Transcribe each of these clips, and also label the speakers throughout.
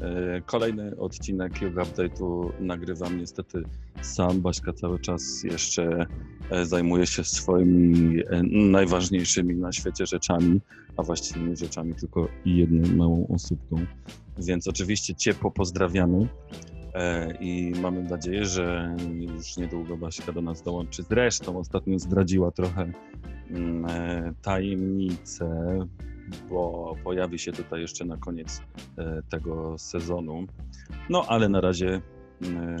Speaker 1: E, Kolejny odcinek Yoga Update'u nagrywam niestety sam. Baśka cały czas jeszcze e, zajmuje się swoimi e, najważniejszymi na świecie rzeczami, a właściwie nie rzeczami, tylko jedną małą osóbką. Więc oczywiście ciepło pozdrawiamy i mamy nadzieję, że już niedługo Baśka do nas dołączy. Zresztą ostatnio zdradziła trochę mm, tajemnicę, bo pojawi się tutaj jeszcze na koniec e, tego sezonu. No ale na razie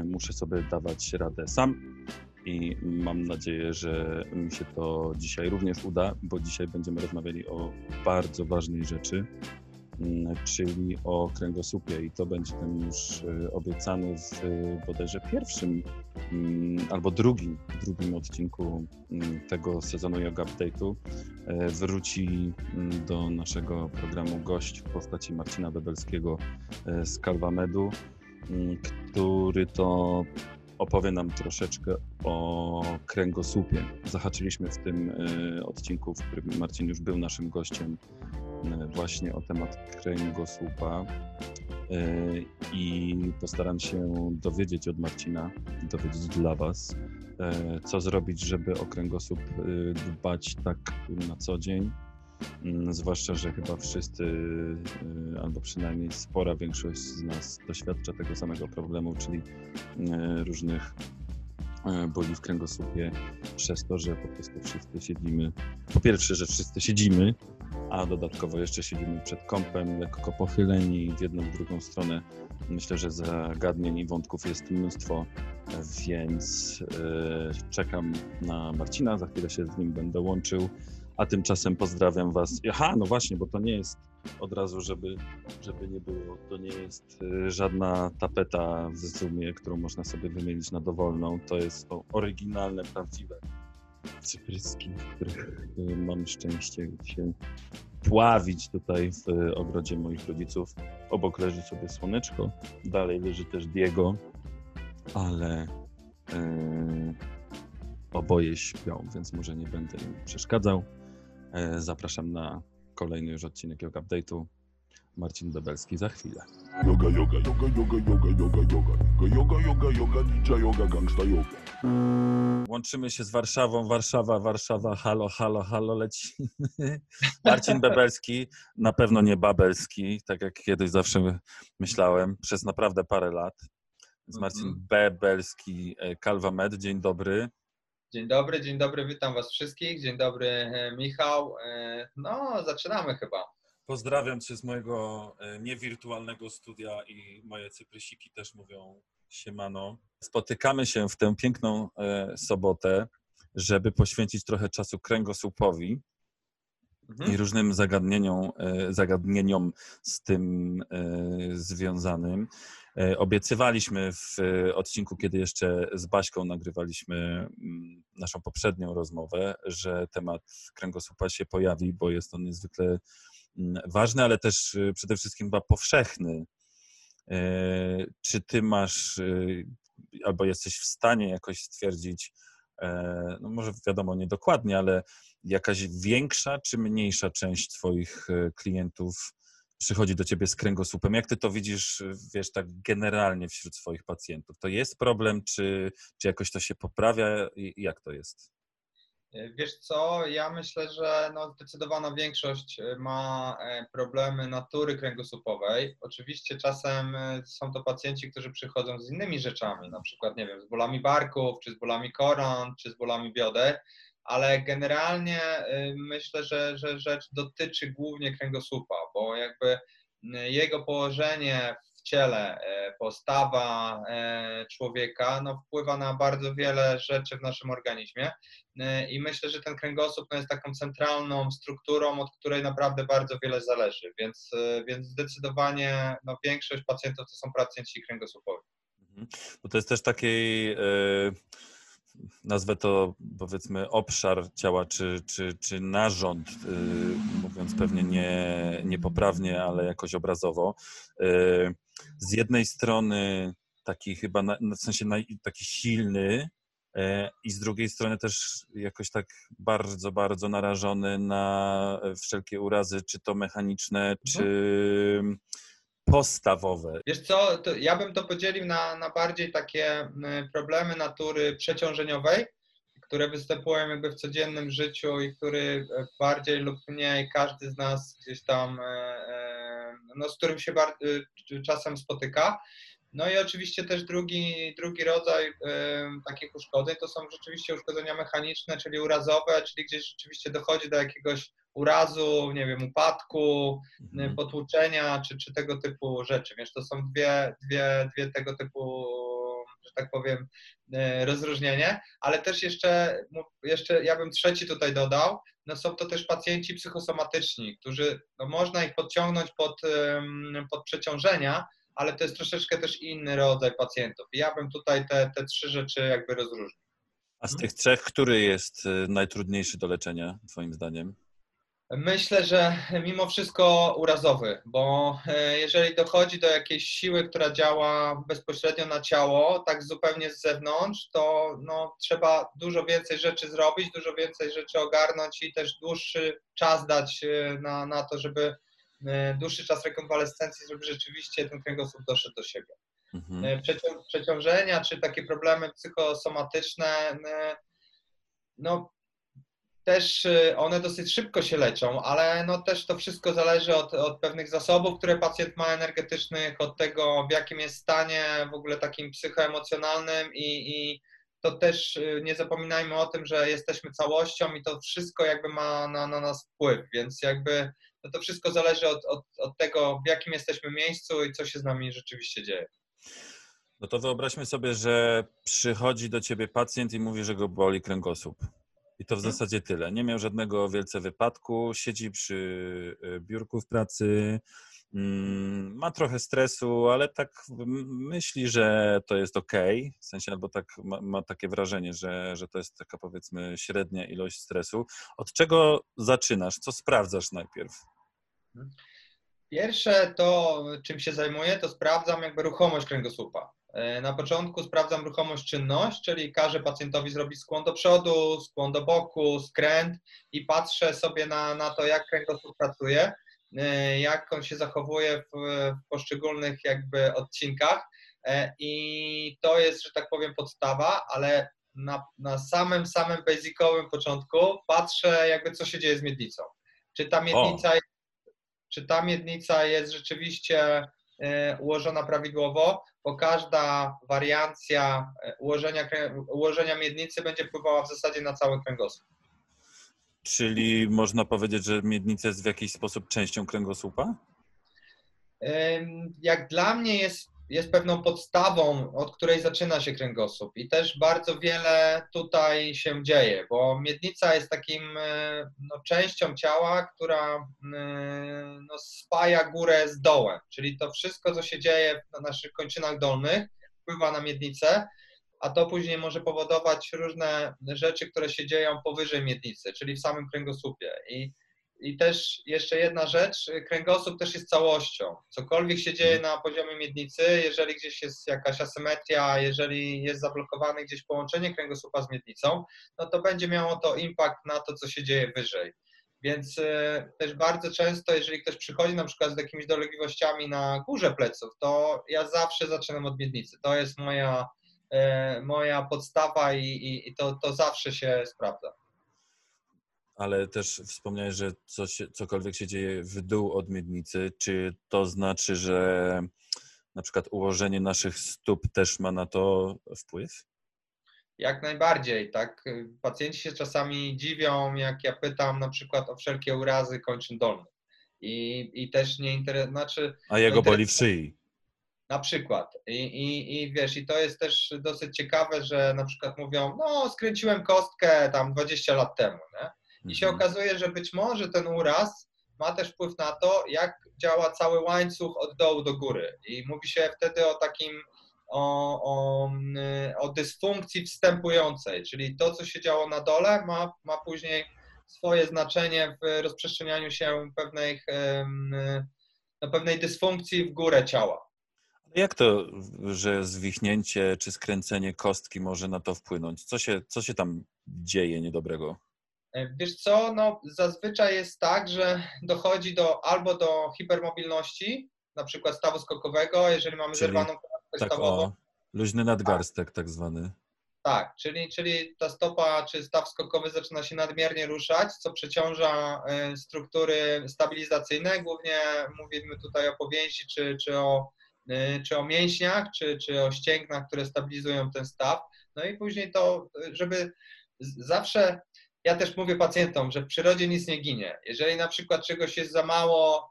Speaker 1: muszę sobie dawać radę sam i mam nadzieję, że mi się to dzisiaj również uda, bo dzisiaj będziemy rozmawiali o bardzo ważnej rzeczy, czyli o kręgosłupie i to będzie ten już e, obiecany w e, bodajże pierwszym mm, albo drugim, drugim odcinku mm, tego sezonu Yoga Update'u e, wróci mm, do naszego programu gość w postaci Marcina Bebelskiego e, z Calvamedu, mm, który to opowie nam troszeczkę o kręgosłupie. Zahaczyliśmy w tym e, odcinku, w którym Marcin już był naszym gościem, właśnie o temat kręgosłupa. E, I postaram się dowiedzieć od Marcina, dowiedzieć dla Was, e, co zrobić, żeby o kręgosłup e, dbać tak na co dzień. Mm, Zwłaszcza, że chyba wszyscy, e, albo przynajmniej spora większość z nas doświadcza tego samego problemu, czyli e, różnych e, boli w kręgosłupie przez to, że po prostu wszyscy siedzimy. Po pierwsze, że wszyscy siedzimy, a dodatkowo jeszcze siedzimy przed kąpem, lekko pochyleni w jedną, w drugą stronę. Myślę, że zagadnień i wątków jest mnóstwo, więc e, czekam na Marcina, za chwilę się z nim będę łączył. A tymczasem pozdrawiam Was. Aha, no właśnie, bo to nie jest od razu, żeby, żeby nie było, to nie jest e, żadna tapeta w Zoomie, którą można sobie wymienić na dowolną. To jest to oryginalne, prawdziwe cypryski, w których e, mam szczęście się pławić tutaj w e, ogrodzie moich rodziców. Obok leży sobie słoneczko, dalej leży też Diego, ale e, oboje śpią, więc może nie będę im przeszkadzał. E, zapraszam na kolejny już odcinek Yoga Update'u. Marcin Bebelski za chwilę.
Speaker 2: Yoga, yoga, yoga, yoga, yoga, yoga, yoga, yoga, yoga, yoga, yoga, ninja yoga, gangsta yoga.
Speaker 1: Łączymy się z Warszawą, Warszawa, Warszawa, halo, halo, halo, lecimy. Marcin Bebelski, na pewno nie Babelski, tak jak kiedyś zawsze myślałem, przez naprawdę parę lat. Z Marcin
Speaker 3: Mhm.
Speaker 1: Bebelski, e, Calvamed, dzień dobry.
Speaker 3: Dzień dobry, dzień dobry, witam Was wszystkich. Dzień dobry, e, Michał. E, No, zaczynamy chyba.
Speaker 1: Pozdrawiam Cię z mojego e, niewirtualnego studia i moje cyprysiki też mówią siemano. Spotykamy się w tę piękną sobotę, żeby poświęcić trochę czasu kręgosłupowi
Speaker 3: Mhm.
Speaker 1: i różnym zagadnieniom, zagadnieniom z tym związanym. E, Obiecywaliśmy w e, odcinku, kiedy jeszcze z Baśką nagrywaliśmy mm, naszą poprzednią rozmowę, że temat kręgosłupa się pojawi, bo jest on niezwykle mm, ważny, ale też e, przede wszystkim chyba powszechny. Czy ty masz albo jesteś w stanie jakoś stwierdzić, no może wiadomo nie dokładnie, ale jakaś większa czy mniejsza część Twoich klientów przychodzi do Ciebie z kręgosłupem? Jak Ty to widzisz, wiesz, tak generalnie wśród swoich pacjentów? To jest problem, czy, czy jakoś to się poprawia? I jak to jest?
Speaker 3: E, Wiesz co, ja myślę, że no, zdecydowana większość e, ma e, problemy natury kręgosłupowej. Oczywiście czasem są to pacjenci, którzy przychodzą z innymi rzeczami, na przykład, nie wiem, z bólami barków, czy z bólami koron, czy z bólami bioder, ale generalnie e, myślę, że, że rzecz dotyczy głównie kręgosłupa, bo jakby m, jego położenie w ciele, e, postawa człowieka, no, wpływa na bardzo wiele rzeczy w naszym organizmie. I myślę, że ten kręgosłup no, jest taką centralną strukturą, od której naprawdę bardzo wiele zależy. Więc, więc zdecydowanie no, większość pacjentów to są pacjenci kręgosłupowi.
Speaker 1: Mhm. To jest też taki, e, nazwę to powiedzmy obszar ciała, czy, czy, czy narząd, e, mówiąc pewnie nie, niepoprawnie, ale jakoś obrazowo. E, z jednej strony taki chyba, na, w sensie naj, taki silny, i z drugiej strony też jakoś tak bardzo, bardzo narażony na wszelkie urazy, czy to mechaniczne, czy postawowe.
Speaker 3: Wiesz co, ja bym to podzielił na, na bardziej takie problemy natury przeciążeniowej, które występują jakby w codziennym życiu i który e, bardziej lub mniej każdy z nas gdzieś tam, e, e, no, z którym się czasem spotyka. No i oczywiście też drugi, drugi rodzaj takich uszkodzeń to są rzeczywiście uszkodzenia mechaniczne, czyli urazowe, czyli gdzieś rzeczywiście dochodzi do jakiegoś urazu, nie wiem, upadku, mhm. potłuczenia czy, czy tego typu rzeczy. Więc to są dwie, dwie, dwie tego typu, że tak powiem, y, rozróżnienie, ale też jeszcze, jeszcze ja bym trzeci tutaj dodał, no są to też pacjenci psychosomatyczni, którzy, no można ich podciągnąć pod, pod przeciążenia, ale to jest troszeczkę też inny rodzaj pacjentów. ja bym tutaj te, te trzy rzeczy jakby rozróżnił.
Speaker 1: A z tych trzech, który jest y, najtrudniejszy do leczenia, Twoim zdaniem?
Speaker 3: Myślę, że mimo wszystko urazowy, bo e, jeżeli dochodzi do jakiejś siły, która działa bezpośrednio na ciało, tak zupełnie z zewnątrz, to no, trzeba dużo więcej rzeczy zrobić, dużo więcej rzeczy ogarnąć i też dłuższy czas dać e, na, na to, żeby E, dłuższy czas rekonwalescencji, żeby rzeczywiście ten kręgosłup doszedł do siebie. Mhm. Przeciążenia czy takie problemy psychosomatyczne, no też one dosyć szybko się leczą, ale no też to wszystko zależy od, od pewnych zasobów, które pacjent ma energetycznych, od tego w jakim jest stanie w ogóle takim psychoemocjonalnym i, i to też nie zapominajmy o tym, że jesteśmy całością i to wszystko jakby ma na, na nas wpływ, więc jakby no to wszystko zależy od, od, od tego, w jakim jesteśmy miejscu i co się z nami rzeczywiście dzieje.
Speaker 1: No to wyobraźmy sobie, że przychodzi do ciebie pacjent i mówi, że go boli kręgosłup. I to w mhm. zasadzie tyle. Nie miał żadnego wielce wypadku, siedzi przy y, biurku w pracy, mm, ma trochę stresu, ale tak myśli, że to jest ok, w sensie albo tak ma, ma, takie wrażenie, że, że to jest taka powiedzmy średnia ilość stresu. Od czego zaczynasz? Co sprawdzasz najpierw?
Speaker 3: Pierwsze to, czym się zajmuję, to sprawdzam jakby ruchomość kręgosłupa. E, na początku sprawdzam ruchomość czynność, czyli każę pacjentowi zrobić skłon do przodu, skłon do boku, skręt i patrzę sobie na, na to, jak kręgosłup pracuje, e, jak on się zachowuje w, w poszczególnych jakby odcinkach e, i to jest, że tak powiem, podstawa, ale na, na samym, samym basicowym początku patrzę jakby, co się dzieje z miednicą. Czy ta miednica o. czy ta miednica jest rzeczywiście ułożona prawidłowo, bo każda wariancja e, ułożenia, ułożenia miednicy będzie wpływała w zasadzie na cały kręgosłup.
Speaker 1: Czyli można powiedzieć, że miednica jest w jakiś sposób częścią kręgosłupa?
Speaker 3: Jak dla mnie jest jest pewną podstawą, od której zaczyna się kręgosłup i też bardzo wiele tutaj się dzieje, bo miednica jest takim e, no, częścią ciała, która e, no, spaja górę z dołem, czyli to wszystko, co się dzieje na naszych kończynach dolnych, wpływa na miednicę, a to później może powodować różne rzeczy, które się dzieją powyżej miednicy, czyli w samym kręgosłupie. I i też jeszcze jedna rzecz, kręgosłup też jest całością. Cokolwiek się dzieje mhm. na poziomie miednicy, jeżeli gdzieś jest jakaś asymetria, jeżeli jest zablokowane gdzieś połączenie kręgosłupa z miednicą, no to będzie miało to impact na to, co się dzieje wyżej. Więc y, też bardzo często, jeżeli ktoś przychodzi na przykład z jakimiś dolegliwościami na górze pleców, to ja zawsze zaczynam od miednicy. To jest moja, y, moja podstawa i, i, i to, to zawsze się sprawdza
Speaker 1: ale też wspomniałeś, że coś, cokolwiek się dzieje w dół od miednicy. Czy to znaczy, że na przykład ułożenie naszych stóp też ma na to wpływ?
Speaker 3: Jak najbardziej, tak. Pacjenci się czasami dziwią, jak ja pytam na przykład o wszelkie urazy kończyn dolnych. I, i też nie interesuje, znaczy...
Speaker 1: A jego boli w szyi.
Speaker 3: Na przykład. I, i, I wiesz, i to jest też dosyć ciekawe, że na przykład mówią, no skręciłem kostkę tam 20 lat temu, nie? I się
Speaker 1: Mhm.
Speaker 3: okazuje, że być może ten uraz ma też wpływ na to, jak działa cały łańcuch od dołu do góry. I mówi się wtedy o takim, o, o, o dysfunkcji wstępującej, czyli to, co się działo na dole, ma, ma później swoje znaczenie w rozprzestrzenianiu się pewnej, no, pewnej dysfunkcji w górę ciała.
Speaker 1: Jak to, że zwichnięcie czy skręcenie kostki może na to wpłynąć? Co się, co się tam dzieje niedobrego?
Speaker 3: E, Wiesz co, no zazwyczaj jest tak, że dochodzi do albo do hipermobilności, na przykład stawu skokowego, jeżeli mamy
Speaker 1: Czyli
Speaker 3: zerwaną klatkę
Speaker 1: Tak
Speaker 3: stawową.
Speaker 1: o, luźny nadgarstek tak zwany.
Speaker 3: Tak, czyli, czyli ta stopa czy staw skokowy zaczyna się nadmiernie ruszać, co przeciąża e, struktury stabilizacyjne. Głównie mówimy tutaj o powięzi, czy, czy, o, e, czy o mięśniach, czy, czy o ścięgnach, które stabilizują ten staw. No i później to, żeby zawsze, ja też mówię pacjentom, że w przyrodzie nic nie ginie. Jeżeli na przykład czegoś jest za mało,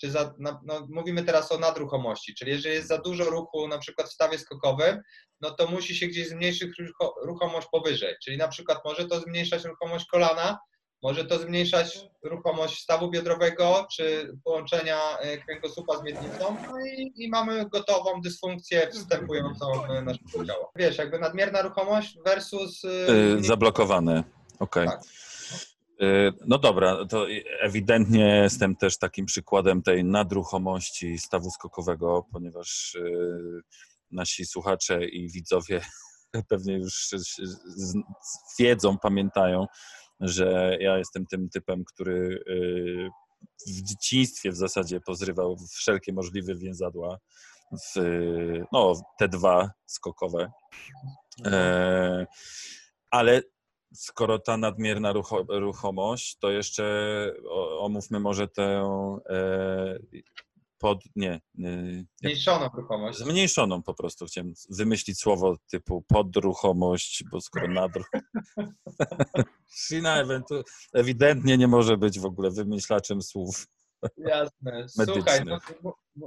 Speaker 3: czy za, no, mówimy teraz o nadruchomości, czyli jeżeli jest za dużo ruchu na przykład w stawie skokowym, no to musi się gdzieś zmniejszyć rucho- ruchomość powyżej. Czyli na przykład może to zmniejszać ruchomość kolana, może to zmniejszać ruchomość stawu biodrowego, czy połączenia e, kręgosłupa z miednicą, no i, i mamy gotową dysfunkcję wstępującą e, naszego ciała. Wiesz, jakby nadmierna ruchomość versus... e,
Speaker 1: Yy, zablokowane. Okej.
Speaker 3: Tak.
Speaker 1: Yy, No dobra, to ewidentnie jestem też takim przykładem tej nadruchomości stawu skokowego, ponieważ yy, nasi słuchacze i widzowie pewnie już wiedzą, pamiętają, że ja jestem tym typem, który yy, w dzieciństwie w zasadzie pozrywał wszelkie możliwe więzadła w no, te dwa skokowe. E, ale skoro ta nadmierna rucho, ruchomość, to jeszcze omówmy może tę e, pod, nie, jak-
Speaker 3: Zmniejszoną ruchomość.
Speaker 1: zmniejszoną po prostu. Chciałem wymyślić słowo typu podruchomość, bo skoro nadruch... Ewentu- ewidentnie nie może być w ogóle wymyślaczem słów.
Speaker 3: Jasne. Słuchaj, no,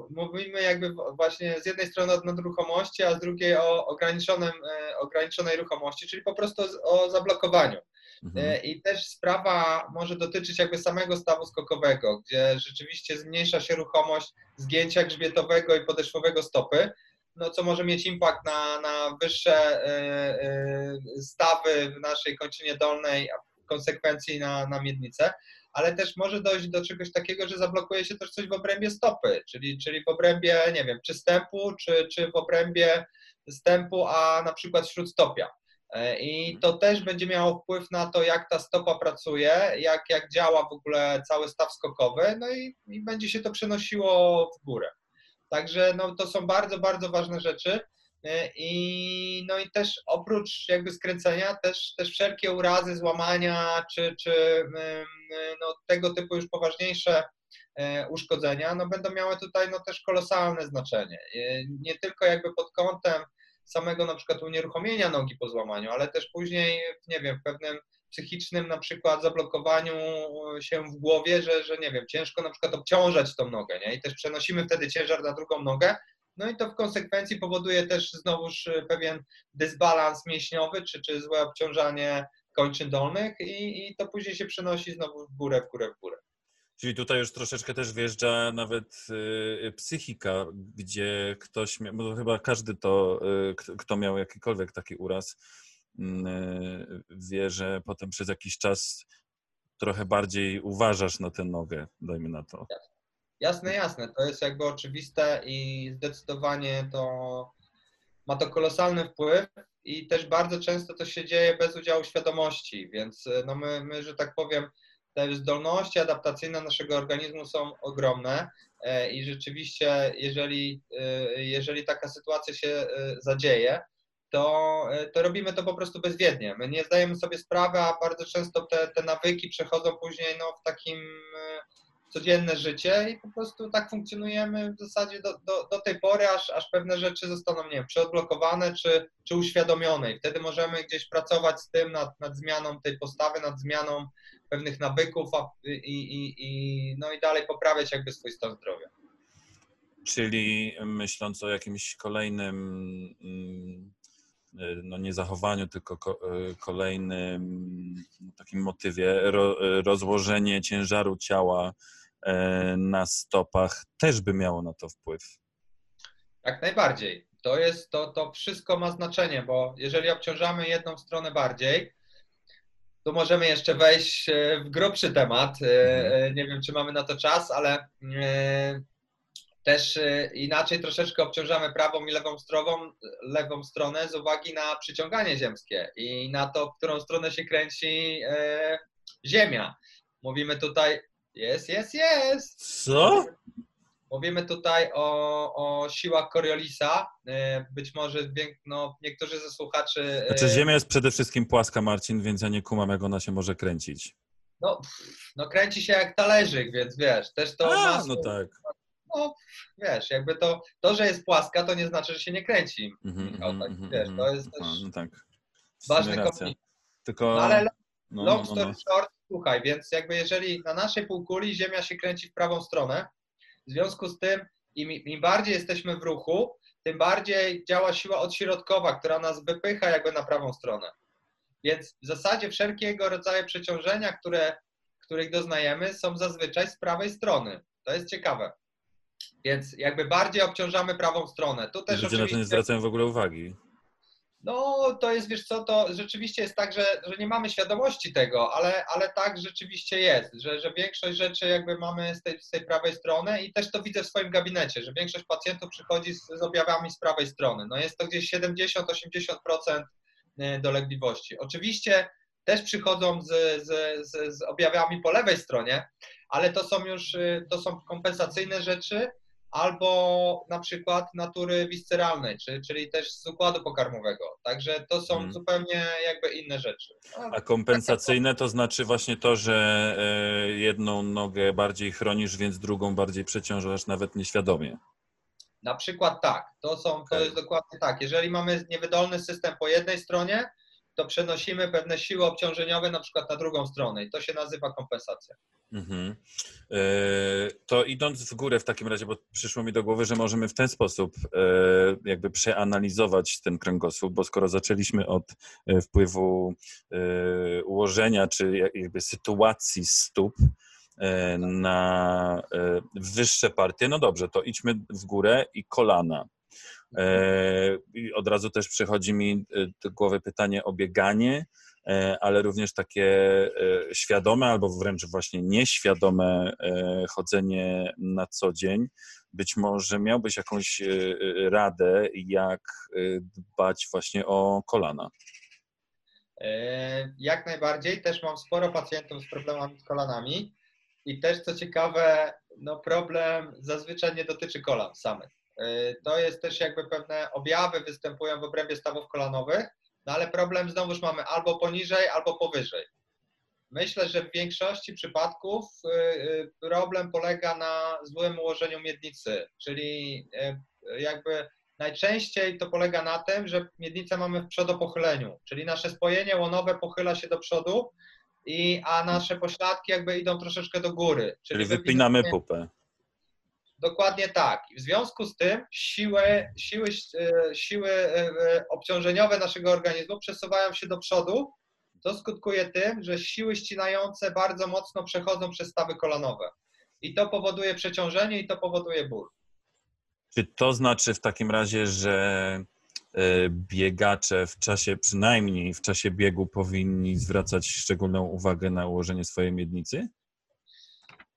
Speaker 3: mówimy jakby właśnie z jednej strony o nadruchomości, a z drugiej o ograniczonym, e, ograniczonej ruchomości, czyli po prostu o zablokowaniu.
Speaker 1: Mhm.
Speaker 3: E, I też sprawa może dotyczyć jakby samego stawu skokowego, gdzie rzeczywiście zmniejsza się ruchomość zgięcia grzbietowego i podeszwowego stopy, no co może mieć impact na, na wyższe e, stawy w naszej kończynie dolnej, a w konsekwencji na, na miednicę, ale też może dojść do czegoś takiego, że zablokuje się też coś w obrębie stopy, czyli, czyli w obrębie, nie wiem, czy stępu, czy, czy w obrębie stępu, a na przykład śródstopia. E, I to też będzie miało wpływ na to, jak ta stopa pracuje, jak, jak działa w ogóle cały staw skokowy, no i, i będzie się to przenosiło w górę. Także no, to są bardzo, bardzo ważne rzeczy. E, I, no i też oprócz jakby skręcenia, też, też wszelkie urazy, złamania, czy, czy no, tego typu już poważniejsze e, uszkodzenia, no będą miały tutaj no, też kolosalne znaczenie. E, Nie tylko jakby pod kątem samego na przykład unieruchomienia nogi po złamaniu, ale też później, nie wiem, w pewnym psychicznym na przykład zablokowaniu się w głowie, że, że nie wiem, ciężko na przykład obciążać tą nogę, nie? I też przenosimy wtedy ciężar na drugą nogę, no i to w konsekwencji powoduje też znowuż pewien dysbalans mięśniowy, czy, czy złe obciążanie kończyn dolnych i, i to później się przenosi znowu w górę, w górę, w górę.
Speaker 1: Czyli tutaj już troszeczkę też wjeżdża nawet y, psychika, gdzie ktoś, bo chyba każdy to, y, kto- miał jakikolwiek taki uraz, y, wie, że potem przez jakiś czas trochę bardziej uważasz na tę nogę, dajmy na to.
Speaker 3: Jasne, jasne, to jest jakby oczywiste i zdecydowanie to ma to kolosalny wpływ i też bardzo często to się dzieje bez udziału świadomości, więc no my, my że tak powiem, te zdolności adaptacyjne naszego organizmu są ogromne e, i rzeczywiście, jeżeli, e, jeżeli taka sytuacja się e, zadzieje, to, e, to robimy to po prostu bezwiednie. My nie zdajemy sobie sprawy, a bardzo często te, te nawyki przechodzą później no, w takim e, codzienne życie i po prostu tak funkcjonujemy w zasadzie do, do, do tej pory, aż, aż pewne rzeczy zostaną, nie wiem, czy czy, czy uświadomione i wtedy możemy gdzieś pracować z tym nad, nad zmianą tej postawy, nad zmianą pewnych nawyków a, i, i, i, no i dalej poprawiać jakby swój stan zdrowia.
Speaker 1: Czyli myśląc o jakimś kolejnym, mm, no nie zachowaniu, tylko ko, kolejnym takim motywie, ro, rozłożenie ciężaru ciała na stopach też by miało na to wpływ.
Speaker 3: Jak najbardziej. To jest, to, to wszystko ma znaczenie, bo jeżeli obciążamy jedną stronę bardziej, to możemy jeszcze wejść e, w grubszy temat. E, mhm. Nie wiem, czy mamy na to czas, ale też inaczej troszeczkę obciążamy prawą i lewą, stroną, lewą stronę z uwagi na przyciąganie ziemskie i na to, w którą stronę się kręci Ziemia. Mówimy tutaj, jest, jest, jest.
Speaker 1: Co?
Speaker 3: Mówimy tutaj o, o siłach Coriolisa. E, być może no, niektórzy ze słuchaczy.
Speaker 1: E, znaczy, Ziemia jest przede wszystkim płaska, Marcin, więc ja nie kumam, jak ona się może kręcić.
Speaker 3: No, no kręci się jak talerzyk, więc wiesz, też to.
Speaker 1: A, masło, no tak.
Speaker 3: No, wiesz, jakby to, to, że jest płaska, to nie znaczy, że się nie kręci. Mm -hmm, tak, mm -hmm, wiesz, to jest też no, tak. ważny komponent. Tylko. No, ale no, long no, no, story short, słuchaj, więc jakby jeżeli na naszej półkuli Ziemia się kręci w prawą stronę, w związku z tym, im, im bardziej jesteśmy w ruchu, tym bardziej działa siła odśrodkowa, która nas wypycha jakby na prawą stronę. Więc w zasadzie wszelkiego rodzaju przeciążenia, które, których doznajemy, są zazwyczaj z prawej strony. To jest ciekawe. Więc jakby bardziej obciążamy prawą stronę. Tu też
Speaker 1: Ludzie oczywiście... na to nie zwracają w ogóle uwagi.
Speaker 3: No, to jest, wiesz co, to rzeczywiście jest tak, że, że nie mamy świadomości tego, ale, ale tak rzeczywiście jest, że, że większość rzeczy jakby mamy z tej, z tej prawej strony i też to widzę w swoim gabinecie, że większość pacjentów przychodzi z, z objawami z prawej strony. No jest to gdzieś 70-80% e, dolegliwości. Oczywiście też przychodzą z, z, z, objawami po lewej stronie, ale to są już e, to są kompensacyjne rzeczy, albo na przykład natury visceralnej, czy, czyli też z układu pokarmowego. Także to są hmm. zupełnie jakby inne rzeczy.
Speaker 1: No, A kompensacyjne to znaczy właśnie to, że e, jedną nogę bardziej chronisz, więc drugą bardziej przeciążasz nawet nieświadomie.
Speaker 3: Na przykład tak, to, są, to jest dokładnie tak. Jeżeli mamy niewydolny system po jednej stronie, to przenosimy pewne siły obciążeniowe na przykład na drugą stronę i to się nazywa kompensacja. Mhm.
Speaker 1: E, to idąc w górę w takim razie, bo przyszło mi do głowy, że możemy w ten sposób e, jakby przeanalizować ten kręgosłup, bo skoro zaczęliśmy od e, wpływu ułożenia czy jakby sytuacji stóp, na wyższe partie, no dobrze, to idźmy w górę i kolana. I od razu też przychodzi mi do głowy pytanie o bieganie, ale również takie świadome albo wręcz właśnie nieświadome chodzenie na co dzień. Być może miałbyś jakąś radę, jak dbać właśnie o kolana.
Speaker 3: Jak najbardziej. Też mam sporo pacjentów z problemami z kolanami. I też co ciekawe, no problem zazwyczaj nie dotyczy kolan samych. To jest też jakby pewne objawy występują w obrębie stawów kolanowych, no ale problem znowuż mamy albo poniżej, albo powyżej. Myślę, że w większości przypadków y, y, problem polega na złym ułożeniu miednicy, czyli jakby najczęściej to polega na tym, że miednicę mamy w przodopochyleniu, czyli nasze spojenie łonowe pochyla się do przodu, i, a nasze pośladki jakby idą troszeczkę do góry.
Speaker 1: Czyli, czyli wypinamy pupę.
Speaker 3: Dokładnie tak. I w związku z tym siły, siły, e, siły e, e, obciążeniowe naszego organizmu przesuwają się do przodu, to skutkuje tym, że siły ścinające bardzo mocno przechodzą przez stawy kolanowe. I to powoduje przeciążenie i to powoduje ból.
Speaker 1: Czy to znaczy w takim razie, że biegacze w czasie, przynajmniej w czasie biegu, powinni zwracać szczególną uwagę na ułożenie swojej miednicy?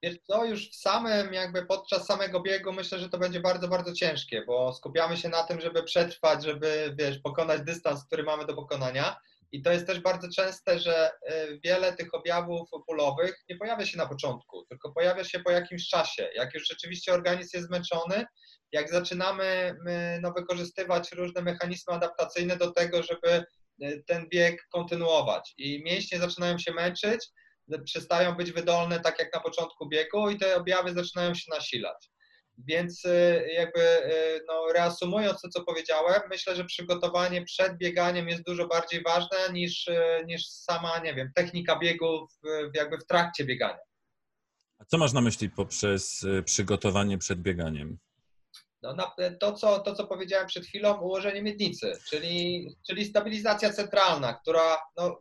Speaker 3: Wiesz co, już w samym, jakby podczas samego biegu myślę, że to będzie bardzo, bardzo ciężkie, bo skupiamy się na tym, żeby przetrwać, żeby, wiesz, pokonać dystans, który mamy do pokonania. I to jest też bardzo częste, że y, wiele tych objawów bólowych nie pojawia się na początku, tylko pojawia się po jakimś czasie. Jak już rzeczywiście organizm jest zmęczony, jak zaczynamy no, wykorzystywać różne mechanizmy adaptacyjne do tego, żeby y, ten bieg kontynuować. I mięśnie zaczynają się męczyć, przestają być wydolne tak jak na początku biegu i te objawy zaczynają się nasilać. Więc y, jakby y, no, reasumując to, co powiedziałem, myślę, że przygotowanie przed bieganiem jest dużo bardziej ważne niż, y, niż sama, nie wiem, technika biegu w, jakby w trakcie biegania.
Speaker 1: A co masz na myśli poprzez przygotowanie przed bieganiem?
Speaker 3: No, to, co, to, co powiedziałem przed chwilą, ułożenie miednicy, czyli, czyli stabilizacja centralna, która, no,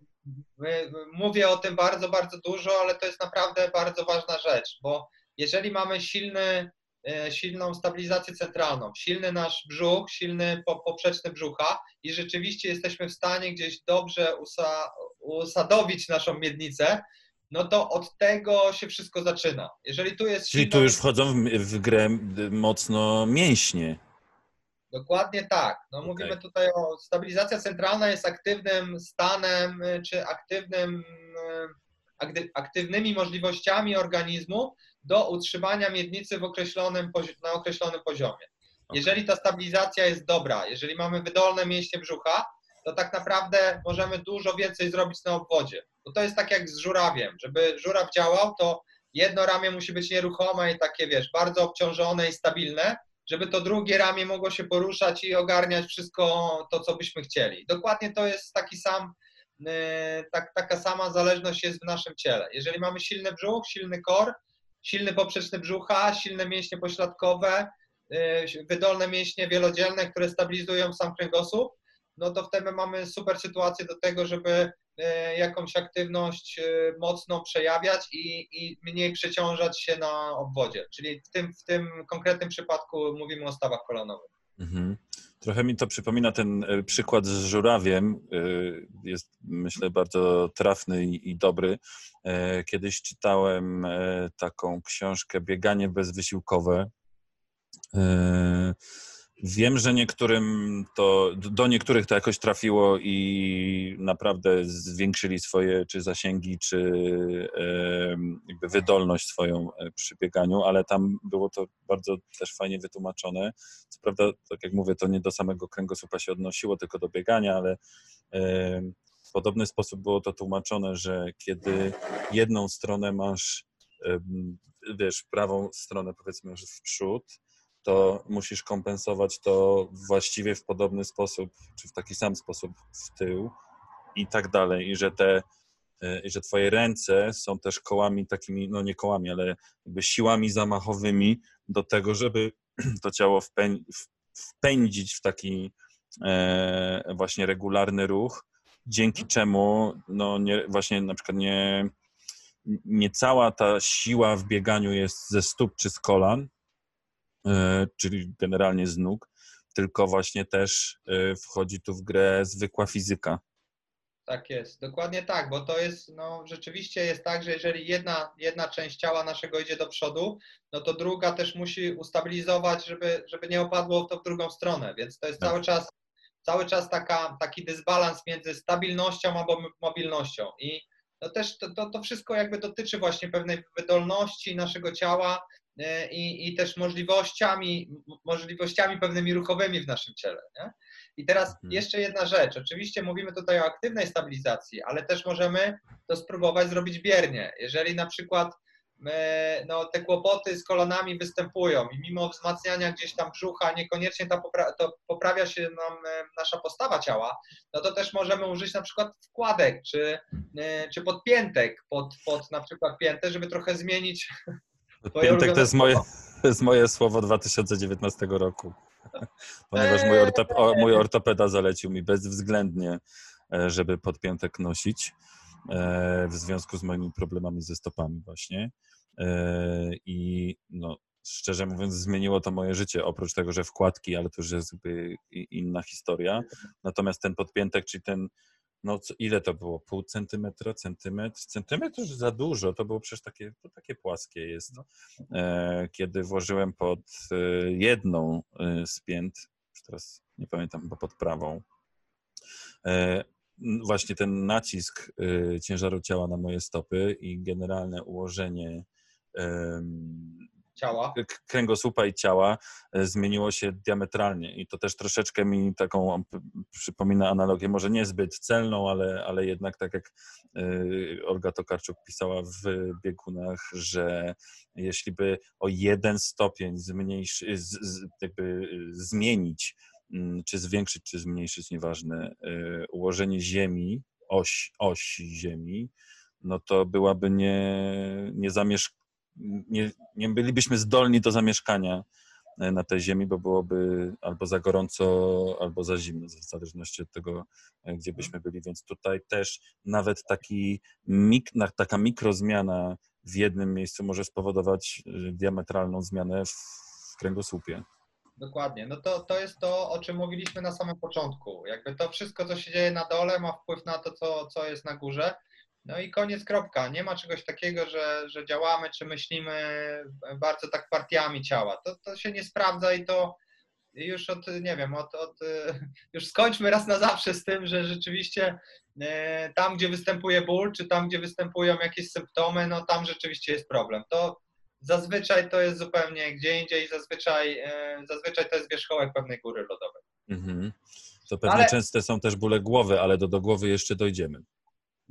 Speaker 3: mówię o tym bardzo, bardzo dużo, ale to jest naprawdę bardzo ważna rzecz, bo jeżeli mamy silny, e, silną stabilizację centralną, silny nasz brzuch, silny poprzeczny brzucha i rzeczywiście jesteśmy w stanie gdzieś dobrze usa, usadowić naszą miednicę, no to od tego się wszystko zaczyna. Jeżeli tu jest
Speaker 1: Czyli tu już wchodzą w, w grę mocno mięśnie.
Speaker 3: Dokładnie tak. No, okay. Mówimy tutaj o stabilizacja centralna jest aktywnym stanem y, czy aktywnym, y, aktywnymi możliwościami organizmu do utrzymania miednicy w określonym, na określonym poziomie. Okay. Jeżeli ta stabilizacja jest dobra, jeżeli mamy wydolne mięśnie brzucha, to tak naprawdę możemy dużo więcej zrobić na obwodzie. Bo to jest tak jak z żurawiem. Żeby żuraw działał, to jedno ramię musi być nieruchome i takie, wiesz, bardzo obciążone i stabilne, żeby to drugie ramię mogło się poruszać i ogarniać wszystko to, co byśmy chcieli. Dokładnie to jest taki sam, y, tak, taka sama zależność jest w naszym ciele. Jeżeli mamy silny brzuch, silny kor, silny poprzeczny brzucha, silne mięśnie pośladkowe, y, wydolne mięśnie wielodzielne, które stabilizują sam kręgosłup, no to wtedy mamy super sytuację do tego, żeby jakąś aktywność mocną przejawiać i, i mniej przeciążać się na obwodzie. Czyli w tym, w tym konkretnym przypadku mówimy o stawach kolanowych. Mhm.
Speaker 1: Trochę mi to przypomina ten e, przykład z żurawiem. E, jest, myślę, bardzo trafny i, dobry. E, kiedyś czytałem taką książkę Bieganie bezwysiłkowe. Wiem, że niektórym to, do niektórych to jakoś trafiło i naprawdę zwiększyli swoje czy zasięgi, czy jakby wydolność swoją e, przy bieganiu, ale tam było to bardzo też fajnie wytłumaczone. Co prawda, tak jak mówię, to nie do samego kręgosłupa się odnosiło, tylko do biegania, ale w podobny sposób było to tłumaczone, że kiedy jedną stronę masz, wiesz, prawą stronę powiedzmy w przód, to musisz kompensować to właściwie w podobny sposób, czy w taki sam sposób w tył i tak dalej. I że te, e, i że twoje ręce są też kołami takimi, no nie kołami, ale jakby siłami zamachowymi do tego, żeby to ciało wpędzić w taki e, właśnie regularny ruch, dzięki czemu no nie, właśnie na przykład nie, nie cała ta siła w bieganiu jest ze stóp czy z kolan, czyli generalnie z nóg, tylko właśnie też e, wchodzi tu w grę zwykła fizyka.
Speaker 3: Tak jest, dokładnie tak, bo to jest, no rzeczywiście jest tak, że jeżeli jedna, jedna część ciała naszego idzie do przodu, no to druga też musi ustabilizować, żeby, żeby nie opadło to w drugą stronę, więc to jest tak. cały czas, cały czas taka, taki dysbalans między stabilnością a mobilnością i no też to, to, to wszystko jakby dotyczy właśnie pewnej wydolności naszego ciała, E, i, i też możliwościami, możliwościami pewnymi ruchowymi w naszym ciele. Nie? I teraz mhm. jeszcze jedna rzecz. Oczywiście mówimy tutaj o aktywnej stabilizacji, ale też możemy to spróbować zrobić biernie. Jeżeli na przykład no, te kłopoty z kolanami występują i mimo wzmacniania gdzieś tam brzucha niekoniecznie ta popra to poprawia się nam e, nasza postawa ciała, no to też możemy użyć na przykład wkładek czy, e, czy podpiętek pod, pod na przykład piętę, żeby trochę zmienić
Speaker 1: Piątek to jest, moje, to jest moje słowo 2019 roku. Ponieważ mój, ortop, mój ortopeda zalecił mi bezwzględnie, e, żeby podpiętek nosić e, w związku z moimi problemami ze stopami właśnie. E, I no, szczerze mówiąc, zmieniło to moje życie, oprócz tego, że wkładki, ale to już jest inna historia. Natomiast ten podpiętek, czyli ten no co, ile to było? Pół centymetra, centymetr? Centymetr już za dużo, to było przecież takie, to takie płaskie jest. No. E, kiedy włożyłem pod e, jedną e, z pięt, już teraz nie pamiętam, chyba pod prawą, e, właśnie ten nacisk e, ciężaru ciała na moje stopy i generalne ułożenie
Speaker 3: ciała.
Speaker 1: kręgosłupa i ciała e, zmieniło się diametralnie i to też troszeczkę mi taką przypomina analogię, może niezbyt celną, ale, ale jednak tak jak e, Olga Tokarczuk pisała w biegunach, że jeśli by o jeden stopień jakby zmienić, mm, czy zwiększyć, czy zmniejszyć, nieważne, e, ułożenie Ziemi, oś, oś Ziemi, no to byłaby nie, nie zamieszkana nie, nie bylibyśmy zdolni do zamieszkania e, na tej ziemi, bo byłoby albo za gorąco, albo za zimno, w zależności od tego, e, gdzie byśmy byli. Więc tutaj też nawet taki mik, taka mikrozmiana w jednym miejscu może spowodować diametralną zmianę w, w kręgosłupie.
Speaker 3: Dokładnie. No to, to jest to, o czym mówiliśmy na samym początku. Jakby to wszystko, co się dzieje na dole, ma wpływ na to, co, co jest na górze. No i koniec, kropka. Nie ma czegoś takiego, że, że działamy czy myślimy bardzo tak partiami ciała. To, to się nie sprawdza i to już od, nie wiem, od, od, już skończmy raz na zawsze z tym, że rzeczywiście e, tam, gdzie występuje ból, czy tam, gdzie występują jakieś symptomy, no tam rzeczywiście jest problem. To zazwyczaj to jest zupełnie gdzie indziej, zazwyczaj, e, zazwyczaj to jest wierzchołek pewnej góry lodowej. Mhm.
Speaker 1: To pewnie ale... częste są też bóle głowy, ale do, do głowy jeszcze dojdziemy.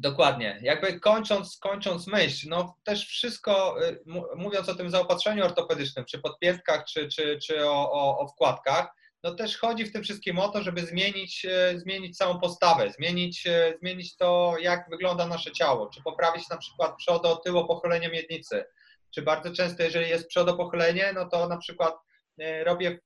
Speaker 3: Dokładnie. Jakby kończąc, kończąc myśl, no też wszystko, y, mówiąc o tym zaopatrzeniu ortopedycznym, czy podpiętkach, czy, czy, czy o, o, o wkładkach, no też chodzi w tym wszystkim o to, żeby zmienić, y, zmienić całą postawę, zmienić, y, zmienić to, jak wygląda nasze ciało, czy poprawić na przykład przodo, tyło pochylenie miednicy, czy bardzo często, jeżeli jest przodopochylenie, no to na przykład robię,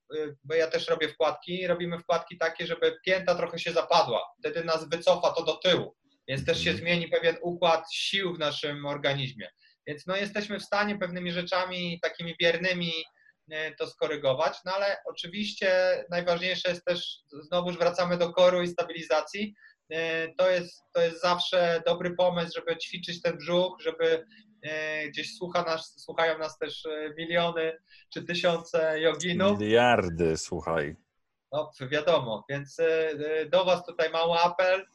Speaker 3: bo ja też robię wkładki, robimy wkładki takie, żeby pięta trochę się zapadła, wtedy nas wycofa to do tyłu więc też się mhm. zmieni pewien układ sił w naszym organizmie. Więc no, jesteśmy w stanie pewnymi rzeczami takimi biernymi e, to skorygować, no ale oczywiście najważniejsze jest też, znowuż wracamy do koru i stabilizacji, e, to jest, to jest zawsze dobry pomysł, żeby ćwiczyć ten brzuch, żeby e, gdzieś słucha nas, słuchają nas też miliony czy tysiące joginów.
Speaker 1: Miliardy, słuchaj.
Speaker 3: No, wiadomo, więc do Was tutaj mały apel,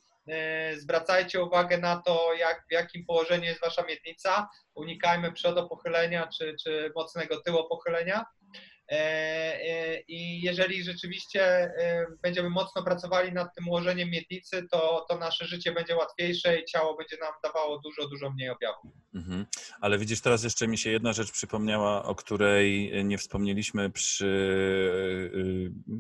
Speaker 3: zwracajcie uwagę na to, jak, w jakim położeniu jest wasza miednica. Unikajmy przodopochylenia czy, czy mocnego tyłopochylenia. E, e, I jeżeli rzeczywiście będziemy mocno pracowali nad tym ułożeniem miednicy, to, to nasze życie będzie łatwiejsze i ciało będzie nam dawało dużo, dużo mniej objawów. Mhm.
Speaker 1: Ale widzisz, teraz jeszcze mi się jedna rzecz przypomniała, o której nie wspomnieliśmy przy,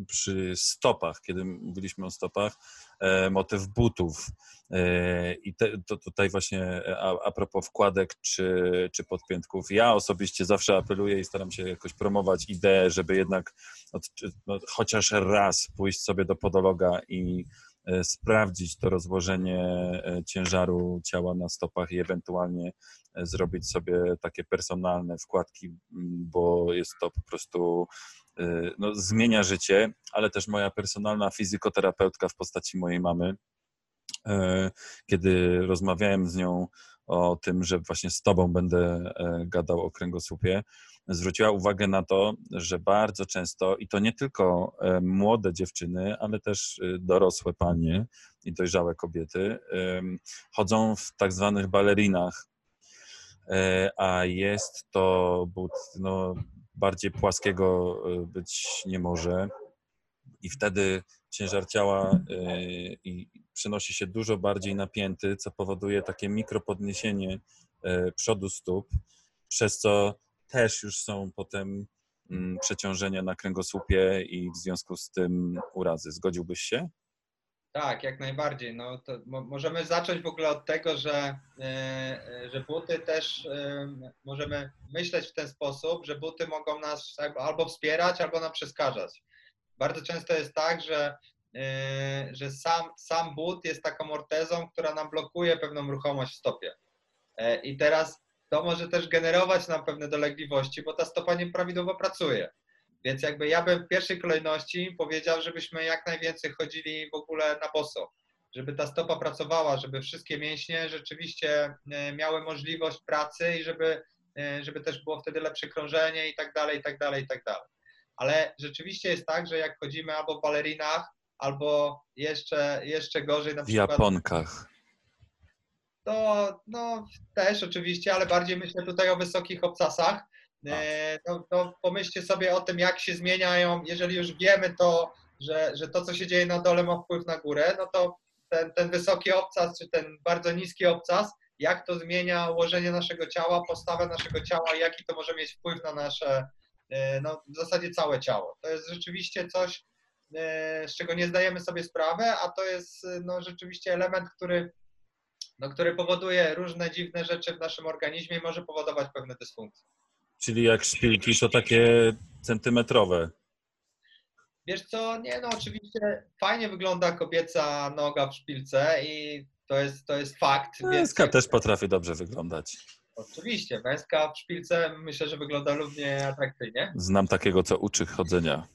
Speaker 1: przy stopach, kiedy mówiliśmy o stopach E, motyw butów. E, I te, to tutaj właśnie a, a propos wkładek czy, czy podpiętków, ja osobiście zawsze apeluję i staram się jakoś promować ideę, żeby jednak od, no, chociaż raz pójść sobie do podologa i e, sprawdzić to rozłożenie ciężaru ciała na stopach i ewentualnie zrobić sobie takie personalne wkładki, bo jest to po prostu no, zmienia życie, ale też moja personalna fizykoterapeutka w postaci mojej mamy, kiedy rozmawiałem z nią o tym, że właśnie z tobą będę e, gadał o kręgosłupie, zwróciła uwagę na to, że bardzo często, i to nie tylko e, młode dziewczyny, ale też dorosłe panie i dojrzałe kobiety, chodzą w tak zwanych balerinach, e, a jest to but no, bardziej płaskiego e, być nie może. I wtedy ciężar ciała e, i przenosi się dużo bardziej napięty, co powoduje takie mikropodniesienie e, przodu stóp, przez co też już są potem mm, przeciążenia na kręgosłupie i w związku z tym urazy. Zgodziłbyś się?
Speaker 3: Tak, jak najbardziej. No, możemy zacząć w ogóle od tego, że, e, e, że buty też możemy myśleć w ten sposób, że buty mogą nas albo wspierać, albo nam przeszkadzać. Bardzo często jest tak, że, że sam, sam but jest taką ortezą, która nam blokuje pewną ruchomość w stopie. I teraz to może też generować nam pewne dolegliwości, bo ta stopa nieprawidłowo pracuje. Więc jakby ja bym w pierwszej kolejności powiedział, żebyśmy jak najwięcej chodzili w ogóle na boso, żeby ta stopa pracowała, żeby wszystkie mięśnie rzeczywiście e, miały możliwość pracy i żeby, e, żeby też było wtedy lepsze krążenie i tak dalej, i tak dalej, i tak dalej. Ale rzeczywiście jest tak, że jak chodzimy albo w balerinach, albo jeszcze, jeszcze gorzej na
Speaker 1: przykład... W Japonkach.
Speaker 3: To no, też oczywiście, ale bardziej myślę tutaj o wysokich obcasach, E, to, pomyślcie sobie o tym, jak się zmieniają, jeżeli już wiemy to, że, że to, co się dzieje na dole ma wpływ na górę, no to ten, ten wysoki obcas, czy ten bardzo niski obcas, jak to zmienia ułożenie naszego ciała, postawę naszego ciała, jaki to może mieć wpływ na nasze, e, no w zasadzie całe ciało. To jest rzeczywiście coś, z czego nie zdajemy sobie sprawy, a to jest no, rzeczywiście element, który, no, który powoduje różne dziwne rzeczy w naszym organizmie i może powodować pewne dysfunkcje.
Speaker 1: Czyli jak szpilki, to takie centymetrowe.
Speaker 3: Wiesz co, nie no oczywiście fajnie wygląda kobieca noga w szpilce i to jest, to jest fakt.
Speaker 1: Męska też potrafi dobrze wyglądać.
Speaker 3: Oczywiście, męska w szpilce myślę, że wygląda równie atrakcyjnie.
Speaker 1: Znam takiego, co uczy chodzenia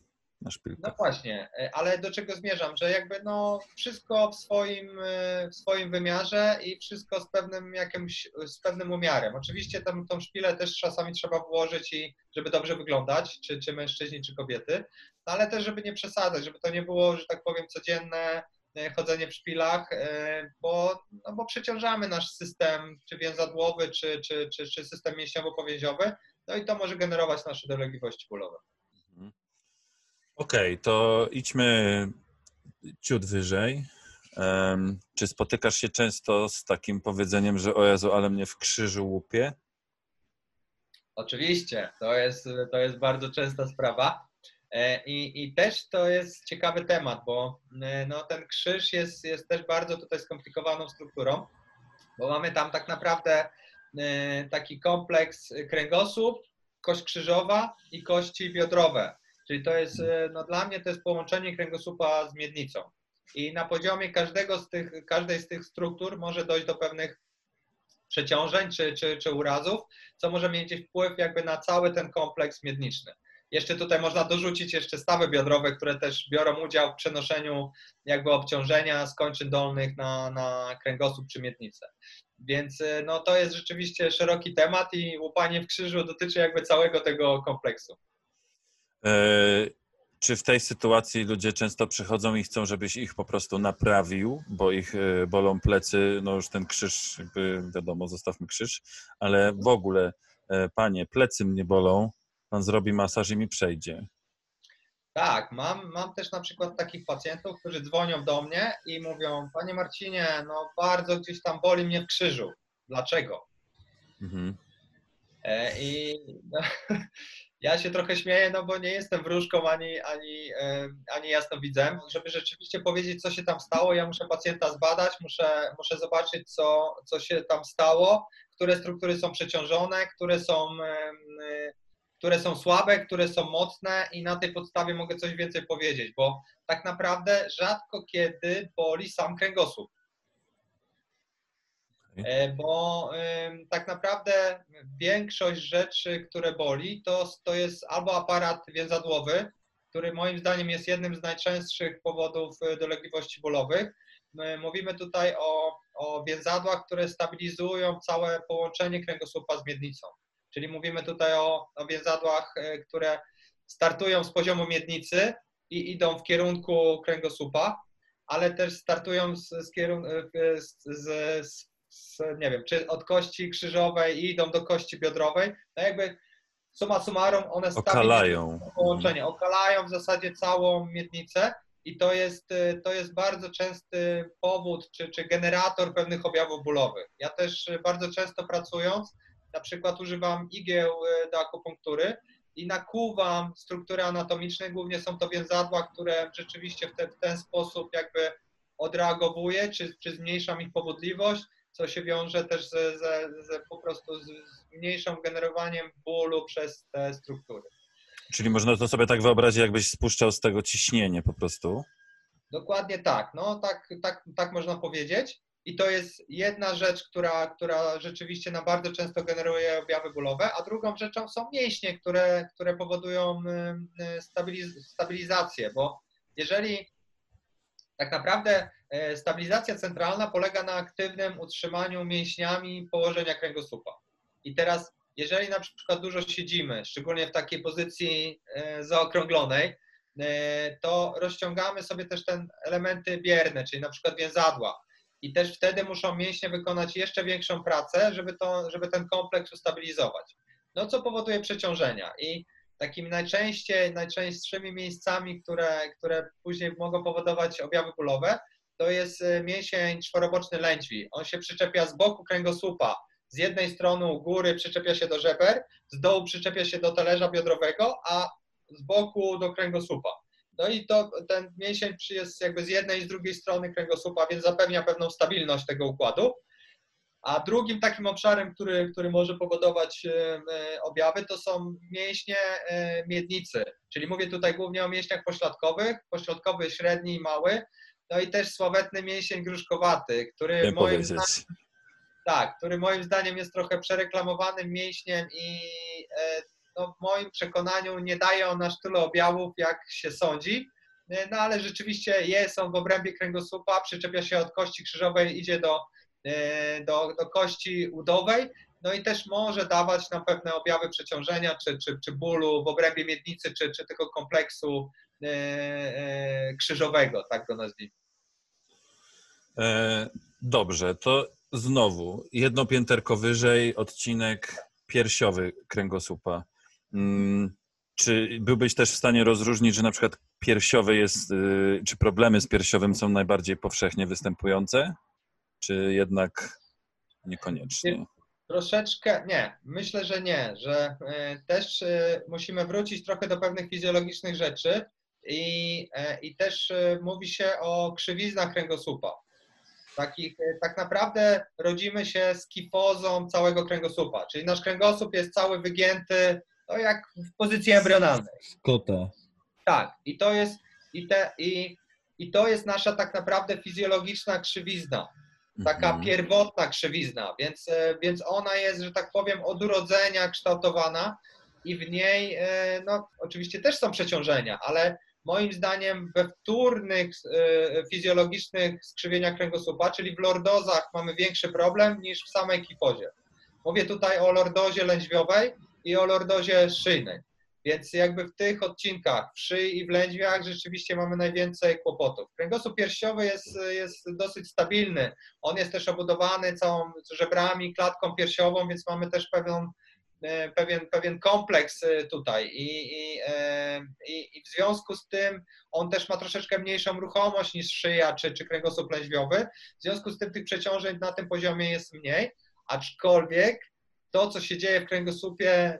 Speaker 1: na.
Speaker 3: No właśnie, e, ale do czego zmierzam, że jakby no wszystko w swoim, e, w swoim wymiarze i wszystko z pewnym jakimś, z pewnym umiarem. Oczywiście tam, tą szpilę też czasami trzeba włożyć i żeby dobrze wyglądać, czy, czy mężczyźni, czy kobiety, no ale też żeby nie przesadzać, żeby to nie było, że tak powiem, codzienne e, chodzenie w szpilach, bo, no bo przeciążamy nasz system, czy więzadłowy, czy, czy, czy, czy system mięśniowo-powięziowy, no i to może generować nasze dolegliwości bólowe.
Speaker 1: Okej, okay, to idźmy ciut wyżej. Um, czy spotykasz się często z takim powiedzeniem, że o Jezu, ale mnie w krzyżu łupie?
Speaker 3: Oczywiście, to jest, to jest bardzo częsta sprawa. E, I, I też to jest ciekawy temat, bo e, no, ten krzyż jest, jest też bardzo tutaj skomplikowaną strukturą, bo mamy tam tak naprawdę e, taki kompleks kręgosłup, kość krzyżowa i kości biodrowe. Czyli to jest, e, no dla mnie to jest połączenie kręgosłupa z miednicą. I na poziomie każdego z tych, każdej z tych struktur może dojść do pewnych przeciążeń czy, czy, czy urazów, co może mieć wpływ jakby na cały ten kompleks miedniczny. Jeszcze tutaj można dorzucić jeszcze stawy biodrowe, które też biorą udział w przenoszeniu jakby obciążenia z kończyn dolnych na, na kręgosłup czy miednicę. Więc e, no, to jest rzeczywiście szeroki temat i łupanie w krzyżu dotyczy jakby całego tego kompleksu.
Speaker 1: E, czy w tej sytuacji ludzie często przychodzą i chcą, żebyś ich po prostu naprawił, bo ich e, bolą plecy, no już ten krzyż, jakby wiadomo, zostawmy krzyż, ale w ogóle, e, panie, plecy mnie bolą, pan zrobi masaż i mi przejdzie.
Speaker 3: Tak, mam, mam też na przykład takich pacjentów, którzy dzwonią do mnie i mówią, panie Marcinie, no bardzo gdzieś tam boli mnie w krzyżu. Dlaczego? Mhm. I no, ja się trochę śmieję, no bo nie jestem wróżką ani, ani, ani jasnowidzem. Żeby rzeczywiście powiedzieć, co się tam stało, ja muszę pacjenta zbadać, muszę, muszę zobaczyć, co, co się tam stało, które struktury są przeciążone, które są, które są słabe, które są mocne i na tej podstawie mogę coś więcej powiedzieć, bo tak naprawdę rzadko kiedy boli sam kręgosłup. E, bo tak naprawdę większość rzeczy, które boli, to, to jest albo aparat więzadłowy, który moim zdaniem jest jednym z najczęstszych powodów e, dolegliwości bólowych. Mówimy tutaj o, o więzadłach, które stabilizują całe połączenie kręgosłupa z miednicą. Czyli mówimy tutaj o, o więzadłach, e, które startują z poziomu miednicy i idą w kierunku kręgosłupa, ale też startują z, z, z, z z, nie wiem, czy od kości krzyżowej i idą do kości biodrowej, no jakby suma summarum one
Speaker 1: okalają
Speaker 3: połączenie, okalają w zasadzie całą miednicę i to jest, to jest bardzo częsty powód czy, czy generator pewnych objawów bólowych. Ja też bardzo często pracując, na przykład używam igieł e, do akupunktury i nakuwam struktury anatomiczne, głównie są to więzadła, które rzeczywiście w, te, w ten sposób jakby odreagowuje, czy, czy zmniejszam ich powodliwość, co się wiąże też ze, ze, ze po prostu z mniejszym generowaniem bólu przez te struktury.
Speaker 1: Czyli można to sobie tak wyobrazić, jakbyś spuszczał z tego ciśnienie po prostu?
Speaker 3: Dokładnie tak, no tak, tak, tak można powiedzieć. I to jest jedna rzecz, która, która rzeczywiście na bardzo często generuje objawy bólowe, a drugą rzeczą są mięśnie, które, które powodują stabiliz stabilizację, bo jeżeli tak naprawdę stabilizacja centralna polega na aktywnym utrzymaniu mięśniami położenia kręgosłupa. I teraz, jeżeli na przykład dużo siedzimy, szczególnie w takiej pozycji e, zaokrąglonej, e, to rozciągamy sobie też te elementy bierne, czyli na przykład więzadła. I też wtedy muszą mięśnie wykonać jeszcze większą pracę, żeby, to, żeby ten kompleks ustabilizować. No co powoduje przeciążenia. I takimi najczęściej, najczęstszymi miejscami, które, które później mogą powodować objawy bólowe, to jest y, mięsień czworoboczny lędźwi. On się przyczepia z boku kręgosłupa. Z jednej strony u góry przyczepia się do żeber, z dołu przyczepia się do talerza biodrowego, a z boku do kręgosłupa. No i to, ten mięsień jest jakby z jednej i z drugiej strony kręgosłupa, więc zapewnia pewną stabilność tego układu. A drugim takim obszarem, który, który może powodować objawy, to są mięśnie miednicy. Czyli mówię tutaj głównie o mięśniach pośladkowych, pośladkowy, średni i mały. No i też sławetny mięsień gruszkowaty, który moim zdaniem, tak, który moim zdaniem jest trochę przereklamowanym mięśniem i no, w moim przekonaniu nie daje on aż tyle objawów, jak się sądzi. E, no ale rzeczywiście jest on w obrębie kręgosłupa, przyczepia się od kości krzyżowej, idzie do, e, do, do kości udowej, no i też może dawać nam pewne objawy przeciążenia, czy, czy, czy bólu w obrębie miednicy, czy, czy tego kompleksu e, krzyżowego, tak go nazwijmy.
Speaker 1: Dobrze, to znowu jedno pięterko wyżej, odcinek piersiowy kręgosłupa. Mm, czy byłbyś też w stanie rozróżnić, że na przykład piersiowy jest, y, czy problemy z piersiowym są najbardziej powszechnie występujące, czy jednak niekoniecznie?
Speaker 3: Troszeczkę nie, myślę, że nie, że też musimy wrócić trochę do pewnych fizjologicznych rzeczy i, i też mówi się o krzywiznach kręgosłupa. Takich, tak naprawdę rodzimy się z kifozą całego kręgosłupa, czyli nasz kręgosłup jest cały wygięty to jak w pozycji embrionalnej.
Speaker 1: Kota.
Speaker 3: Tak, i to jest, i, te, i, i to jest nasza tak naprawdę fizjologiczna krzywizna, taka mhm. pierwotna krzywizna, więc, e, więc ona jest, że tak powiem, od urodzenia kształtowana i w niej, e, no oczywiście też są przeciążenia, ale moim zdaniem we wtórnych e, fizjologicznych skrzywieniach kręgosłupa, czyli w lordozach mamy większy problem niż w samej kifozie. Mówię tutaj o lordozie lędźwiowej, i o lordozie szyjnej. Więc jakby w tych odcinkach, w szyi i w lędźwiach rzeczywiście mamy najwięcej kłopotów. Kręgosłup piersiowy jest, jest dosyć stabilny. On jest też obudowany całą żebrami, klatką piersiową, więc mamy też pewien, pewien, pewien kompleks e, tutaj. I, i, e, i, I, w związku z tym on też ma troszeczkę mniejszą ruchomość niż szyja czy, czy kręgosłup lędźwiowy. W związku z tym tych przeciążeń na tym poziomie jest mniej, aczkolwiek to, co się dzieje w kręgosłupie e,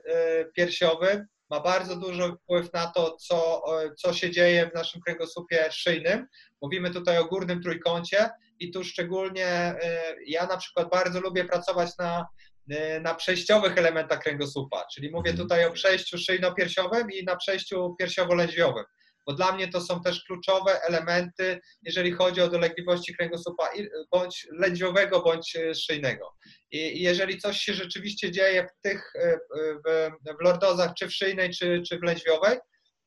Speaker 3: piersiowym, ma bardzo duży wpływ na to, co, co się dzieje w naszym kręgosłupie szyjnym. Mówimy tutaj o górnym trójkącie i tu szczególnie e, ja na przykład bardzo lubię pracować na, e, na przejściowych elementach kręgosłupa, czyli mówię mhm. tutaj o przejściu szyjno-piersiowym i na przejściu piersiowo-lędźwiowym bo dla mnie to są też kluczowe elementy, jeżeli chodzi o dolegliwości kręgosłupa bądź lędźwiowego, bądź e, szyjnego. I jeżeli coś się rzeczywiście dzieje w tych, e, w, w lordozach, czy w szyjnej, czy, czy w lędźwiowej,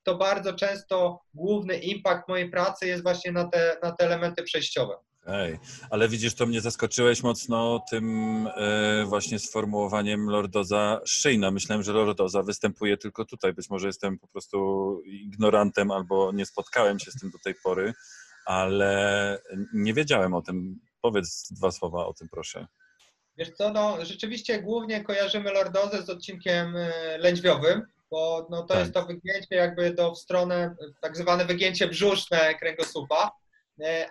Speaker 3: to bardzo często główny impact mojej pracy jest właśnie na te, na te elementy przejściowe.
Speaker 1: Ej, ale widzisz, to mnie zaskoczyłeś mocno tym e, właśnie sformułowaniem lordoza szyjna. Myślałem, że lordoza występuje tylko tutaj. Być może jestem po prostu ignorantem albo nie spotkałem się z tym do tej pory, ale nie wiedziałem o tym. Powiedz dwa słowa o tym, proszę.
Speaker 3: Wiesz co, no rzeczywiście głównie kojarzymy lordozę z odcinkiem e, lędźwiowym, bo no, to tak. jest to wygięcie jakby do w stronę, tak zwane wygięcie brzuszne kręgosłupa E,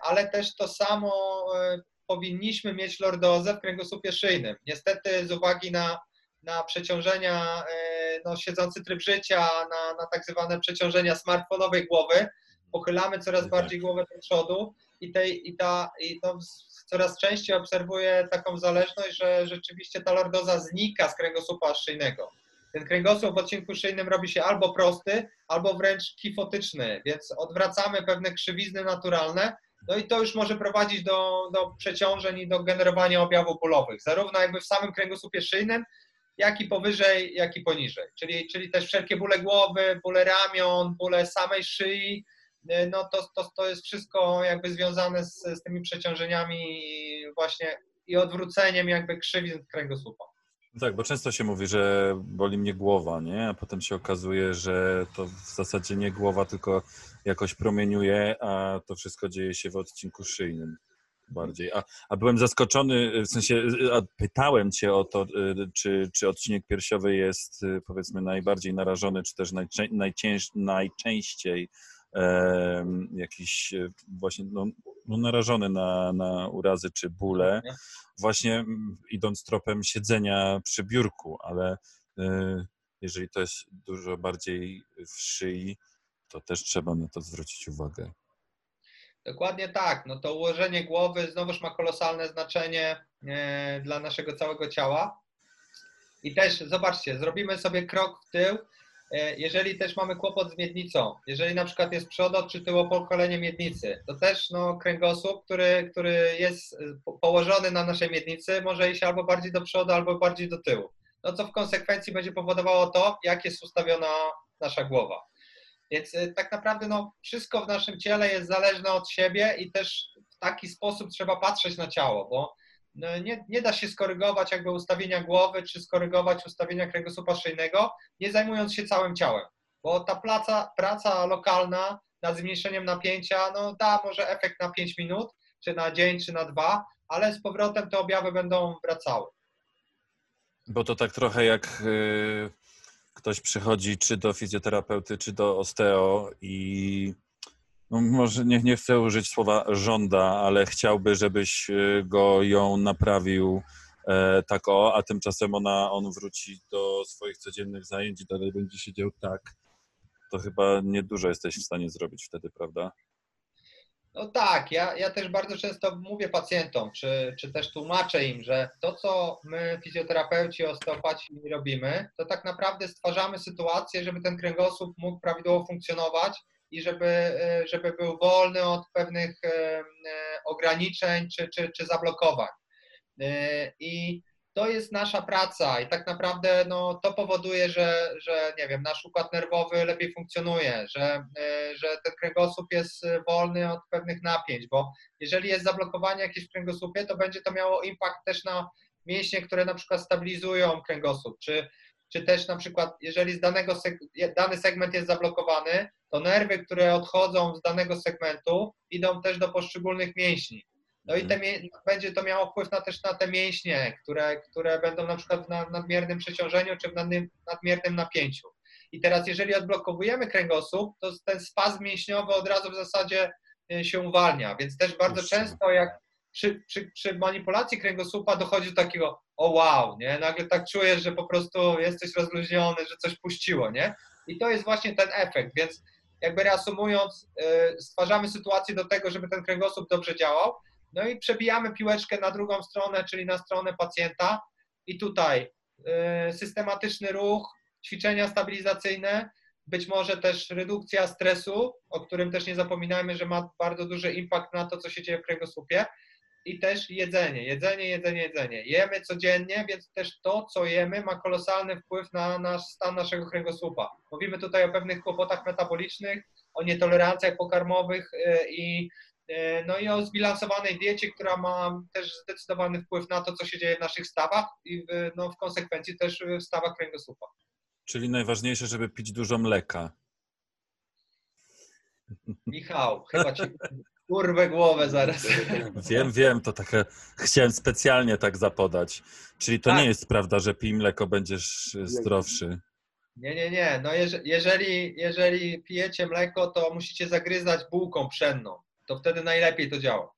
Speaker 3: ale też to samo e, powinniśmy mieć lordozę w kręgosłupie szyjnym. Niestety z uwagi na, na przeciążenia, e, no, siedzący tryb życia, na, na tak zwane przeciążenia smartfonowej głowy, pochylamy coraz tak. bardziej głowę do przodu i, tej, i, ta, i to coraz częściej obserwuję taką zależność, że rzeczywiście ta lordoza znika z kręgosłupa szyjnego. Ten kręgosłup w odcinku szyjnym robi się albo prosty, albo wręcz kifotyczny, więc odwracamy pewne krzywizny naturalne, no i to już może prowadzić do, do przeciążeń i do generowania objawów bólowych, zarówno jakby w samym kręgosłupie szyjnym, jak i powyżej, jak i poniżej. Czyli, czyli też wszelkie bóle głowy, bóle ramion, bóle samej szyi, no to, to, to jest wszystko jakby związane z, z tymi przeciążeniami właśnie i odwróceniem jakby krzywizn kręgosłupa.
Speaker 1: Tak, bo często się mówi, że boli mnie głowa, nie? A potem się okazuje, że to w zasadzie nie głowa, tylko jakoś promieniuje, a to wszystko dzieje się w odcinku szyjnym bardziej. A, a byłem zaskoczony, w sensie a pytałem cię o to, y, czy, czy odcinek piersiowy jest powiedzmy najbardziej narażony, czy też najczę, najczęściej jakiś e, właśnie no, no narażony na, na urazy czy bóle, właśnie idąc tropem siedzenia przy biurku, ale e, jeżeli to jest dużo bardziej w szyi, to też trzeba na to zwrócić uwagę.
Speaker 3: Dokładnie tak. No to ułożenie głowy znowuż ma kolosalne znaczenie e, dla naszego całego ciała. I też zobaczcie, zrobimy sobie krok w tył, jeżeli też mamy kłopot z miednicą, jeżeli na przykład jest przodot czy tyłopokolenie miednicy, to też no, kręgosłup, który, który jest e, położony na naszej miednicy, może iść albo bardziej do przodu, albo bardziej do tyłu. No co w konsekwencji będzie powodowało to, jak jest ustawiona nasza głowa. Więc y, tak naprawdę no, wszystko w naszym ciele jest zależne od siebie i też w taki sposób trzeba patrzeć na ciało, bo nie, nie da się skorygować jakby ustawienia głowy, czy skorygować ustawienia kręgosłupa szyjnego, nie zajmując się całym ciałem. Bo ta praca, praca lokalna nad zmniejszeniem napięcia no, da może efekt na 5 minut, czy na dzień, czy na dwa, ale z powrotem te objawy będą wracały.
Speaker 1: Bo to tak trochę jak y, ktoś przychodzi czy do fizjoterapeuty, czy do osteo i no może nie, nie chcę użyć słowa żąda, ale chciałby, żebyś y, go ją naprawił e, tak o, a tymczasem ona, on wróci do swoich codziennych zajęć i dalej będzie siedział tak, to chyba niedużo jesteś w stanie zrobić wtedy, prawda?
Speaker 3: No tak, ja, ja też bardzo często mówię pacjentom, czy, czy też tłumaczę im, że to, co my, fizjoterapeuci, osteopaci robimy, to tak naprawdę stwarzamy sytuację, żeby ten kręgosłup mógł prawidłowo funkcjonować i żeby, e, żeby był wolny od pewnych e, e, ograniczeń czy, czy, czy zablokowań. I to jest nasza praca i tak naprawdę no, to powoduje, że, że nie wiem, nasz układ nerwowy lepiej funkcjonuje, że, że ten kręgosłup jest wolny od pewnych napięć, bo jeżeli jest zablokowanie jakieś w kręgosłupie, to będzie to miało impact też na mięśnie, które na przykład stabilizują kręgosłup, czy, czy też na przykład jeżeli z danego dany segment jest zablokowany, to nerwy, które odchodzą z danego segmentu idą też do poszczególnych mięśni. No i te, mhm. będzie to miało wpływ na, też na te mięśnie, które, które będą na przykład w nadmiernym przeciążeniu czy w nadmiernym napięciu. I teraz, jeżeli odblokowujemy kręgosłup, to ten spazm mięśniowy od razu w zasadzie y, się uwalnia. Więc też bardzo często, jak przy, przy, przy manipulacji kręgosłupa dochodzi do takiego, o wow, nie? Nagle tak czujesz, że po prostu jesteś rozluźniony, że coś puściło, nie? I to jest właśnie ten efekt. Więc jakby reasumując, y, stwarzamy sytuację do tego, żeby ten kręgosłup dobrze działał, no i przebijamy piłeczkę na drugą stronę, czyli na stronę pacjenta i tutaj y, systematyczny ruch, ćwiczenia stabilizacyjne, być może też redukcja stresu, o którym też nie zapominajmy, że ma bardzo duży impact na to, co się dzieje w kręgosłupie i też jedzenie, jedzenie, jedzenie, jedzenie. Jemy codziennie, więc też to, co jemy, ma kolosalny wpływ na nasz stan naszego kręgosłupa. Mówimy tutaj o pewnych kłopotach metabolicznych, o nietolerancjach pokarmowych y, i E, no i o zbilansowanej diecie, która ma też zdecydowany wpływ na to, co się dzieje w naszych stawach i w, no, w konsekwencji też w stawach kręgosłupa.
Speaker 1: Czyli najważniejsze, żeby pić dużo mleka.
Speaker 3: Michał, chyba ci kurwę głowę zaraz.
Speaker 1: Wiem, wiem, to takie chciałem specjalnie tak zapodać. Czyli to tak. nie jest prawda, że pij mleko, będziesz zdrowszy.
Speaker 3: Nie, nie, nie. No jeżeli, jeżeli pijecie mleko, to musicie zagryzać bułką pszenną to wtedy najlepiej to działa.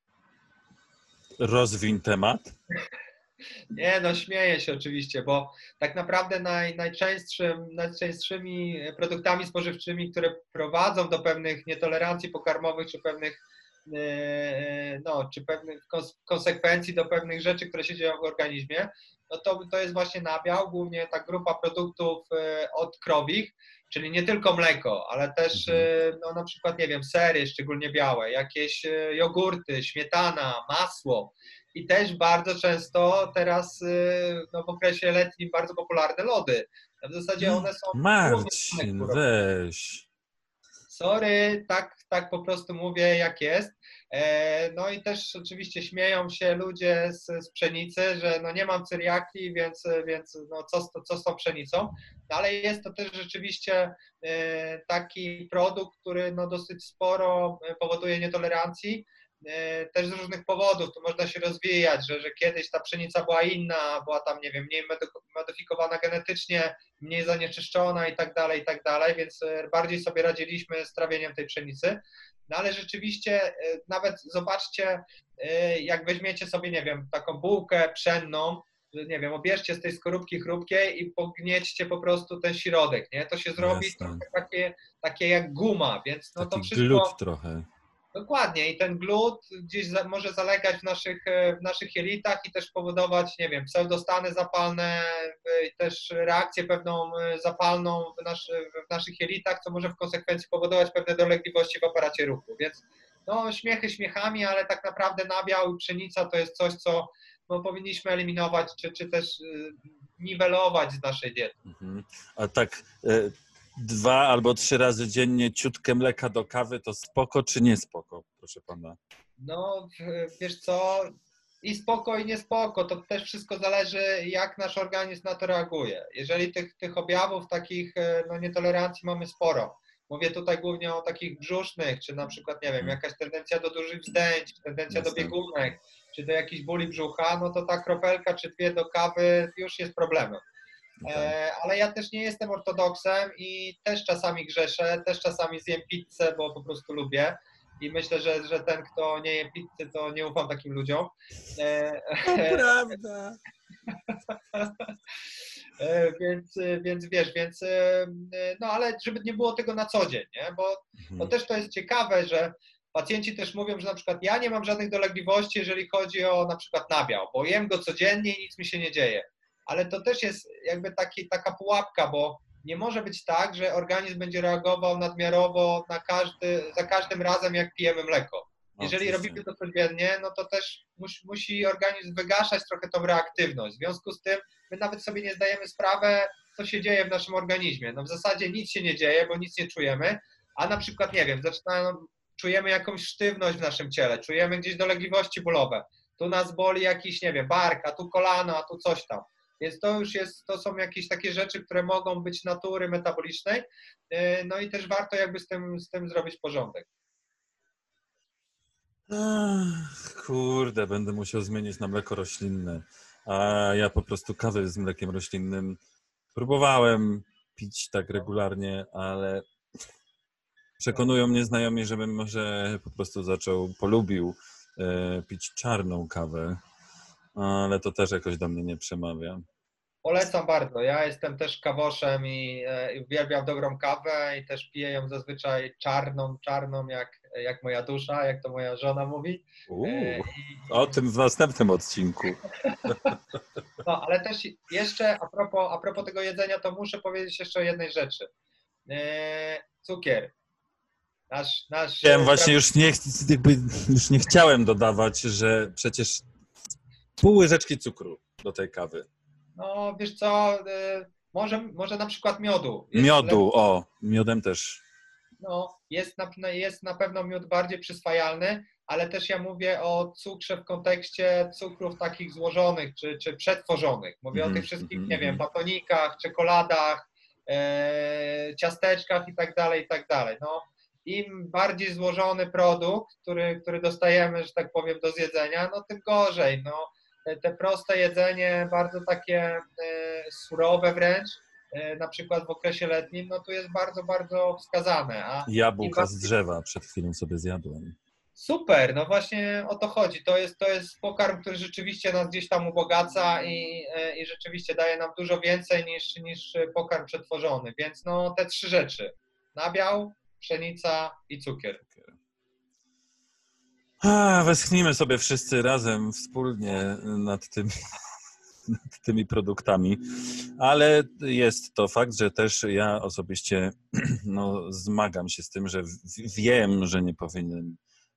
Speaker 1: Rozwiń temat.
Speaker 3: Nie, no śmieję się oczywiście, bo tak naprawdę naj, najczęstszym, najczęstszymi produktami spożywczymi, które prowadzą do pewnych nietolerancji pokarmowych czy pewnych, no, czy pewnych konsekwencji do pewnych rzeczy, które się dzieją w organizmie, no to, to jest właśnie nabiał, głównie ta grupa produktów e, od krowich, czyli nie tylko mleko, ale też mhm. e, no, na przykład, nie wiem, sery, szczególnie białe, jakieś e, jogurty, śmietana, masło i też bardzo często teraz no, w okresie letnim bardzo popularne lody. W zasadzie mm, one są...
Speaker 1: Marcin, weź.
Speaker 3: Sorry, tak, tak po prostu mówię, jak jest. E, no i też oczywiście śmieją się ludzie z, z pszenicy, że no nie mam cyriaki, więc, więc no co, co z tą pszenicą. No ale jest to też rzeczywiście e, taki produkt, który no dosyć sporo powoduje nietolerancji też z różnych powodów, tu można się rozwijać, że, że kiedyś ta pszenica była inna, była tam, nie wiem, mniej modyfikowana genetycznie, mniej zanieczyszczona i tak dalej, i tak dalej, więc bardziej sobie radziliśmy z trawieniem tej pszenicy. No ale rzeczywiście e, nawet zobaczcie, e, jak weźmiecie sobie, nie wiem, taką bułkę pszenną, nie wiem, obierzcie z tej skorupki chrupkiej i pogniećcie po prostu ten środek, nie? To się zrobi trochę takie, takie jak guma, więc no
Speaker 1: Taki
Speaker 3: to wszystko...
Speaker 1: trochę.
Speaker 3: Dokładnie i ten glut gdzieś za, może zalegać w naszych, e, w naszych jelitach i też powodować, nie wiem, pseudostany zapalne, też reakcję pewną e, zapalną w, nasz, w naszych jelitach, co może w konsekwencji powodować pewne dolegliwości w aparacie ruchu. Więc no, śmiechy śmiechami, ale tak naprawdę nabiał i pszenica to jest coś, co no, powinniśmy eliminować, czy, czy też y, niwelować z naszej diety. Mhm.
Speaker 1: A tak dwa albo trzy razy dziennie ciutkę mleka do kawy, to spoko czy nie spoko, proszę pana?
Speaker 3: No, wiesz co, i spoko, i nie spoko. To też wszystko zależy, jak nasz organizm na to reaguje. Jeżeli tych, tych objawów takich y, no, nietolerancji mamy sporo, Mówię tutaj głównie o takich brzusznych, czy na przykład, nie wiem, mhm. jakaś tendencja do dużych wzdęć, tendencja do biegunek, czy do jakichś bóli brzucha, no to ta kropelka czy dwie do kawy już jest problemem. Okay. E, ale ja też nie jestem ortodoksem i też czasami grzeszę, też czasami zjem pizzę, bo po prostu lubię. I myślę, że, że ten, kto nie je pizzy, to nie ufam takim ludziom.
Speaker 1: E, Prawda.
Speaker 3: E, więc, więc wiesz, więc no ale żeby nie było tego na co dzień, nie? Bo, mhm. bo też to jest ciekawe, że Pacjenci też mówią, że na przykład ja nie mam żadnych dolegliwości, jeżeli chodzi o na przykład nabiał, bo jem go codziennie i nic mi się nie dzieje. Ale to też jest jakby taki, taka pułapka, bo nie może być tak, że organizm będzie reagował nadmiarowo na każdy, za każdym razem, jak pijemy mleko. Jeżeli Oczywiście. robimy to codziennie, no to też musi, musi organizm wygaszać trochę tą reaktywność. W związku z tym my nawet sobie nie zdajemy sprawy, co się dzieje w naszym organizmie. No w zasadzie nic się nie dzieje, bo nic nie czujemy, a na przykład, nie wiem, zaczynają czujemy jakąś sztywność w naszym ciele, czujemy gdzieś dolegliwości bólowe. Tu nas boli jakiś, nie wiem, bark, a tu kolano, a tu coś tam. Więc to już jest, to są jakieś takie rzeczy, które mogą być natury metabolicznej. Y, no i też warto jakby z tym, z tym zrobić porządek.
Speaker 1: Ach, kurde, będę musiał zmienić na mleko roślinne. A ja po prostu kawę z mlekiem roślinnym próbowałem pić tak regularnie, ale Przekonują mnie znajomi, żebym może po prostu zaczął, polubił e, pić czarną kawę, ale to też jakoś do mnie nie przemawia.
Speaker 3: Polecam bardzo. Ja jestem też kawoszem i, e, i uwielbiam dobrą kawę i też piję ją zazwyczaj czarną, czarną jak, jak moja dusza, jak to moja żona mówi.
Speaker 1: Uuu, e, I, o tym w następnym odcinku.
Speaker 3: No, ale też jeszcze a propos, a propos tego jedzenia, to muszę powiedzieć jeszcze o jednej rzeczy. E, cukier.
Speaker 1: Nasz, nasz Chciałem właśnie już nie, jakby już nie chciałem dodawać, że przecież pół łyżeczki cukru do tej kawy.
Speaker 3: No wiesz co, y, może, może na przykład miodu.
Speaker 1: Jest miodu, le... o, miodem też.
Speaker 3: No, jest na, jest na pewno miód bardziej przyswajalny, ale też ja mówię o cukrze w kontekście cukrów takich złożonych czy, czy przetworzonych. Mówię mm, o tych mhm, wszystkich, mm, nie wiem, mhm. batonikach, czekoladach, e, ciasteczkach i tak dalej, i tak dalej. No, im bardziej złożony produkt, który, który dostajemy, że tak powiem, do zjedzenia, no tym gorzej. No, te proste jedzenie, bardzo takie e, surowe wręcz, e, na przykład w okresie letnim, no tu jest bardzo, bardzo wskazane. A
Speaker 1: Jabłka z drzewa przed chwilą sobie zjadłem.
Speaker 3: Super, no właśnie o to chodzi. To jest, to jest pokarm, który rzeczywiście nas gdzieś tam ubogaca i, e, i rzeczywiście daje nam dużo więcej niż, niż pokarm przetworzony. Więc no te trzy rzeczy. Nabiał, pszenica i cukier.
Speaker 1: A, westchnijmy sobie wszyscy razem, wspólnie nad tymi, nad tymi produktami. Ale jest to fakt, że też ja osobiście no, zmagam się z tym, że wiem, że nie powinien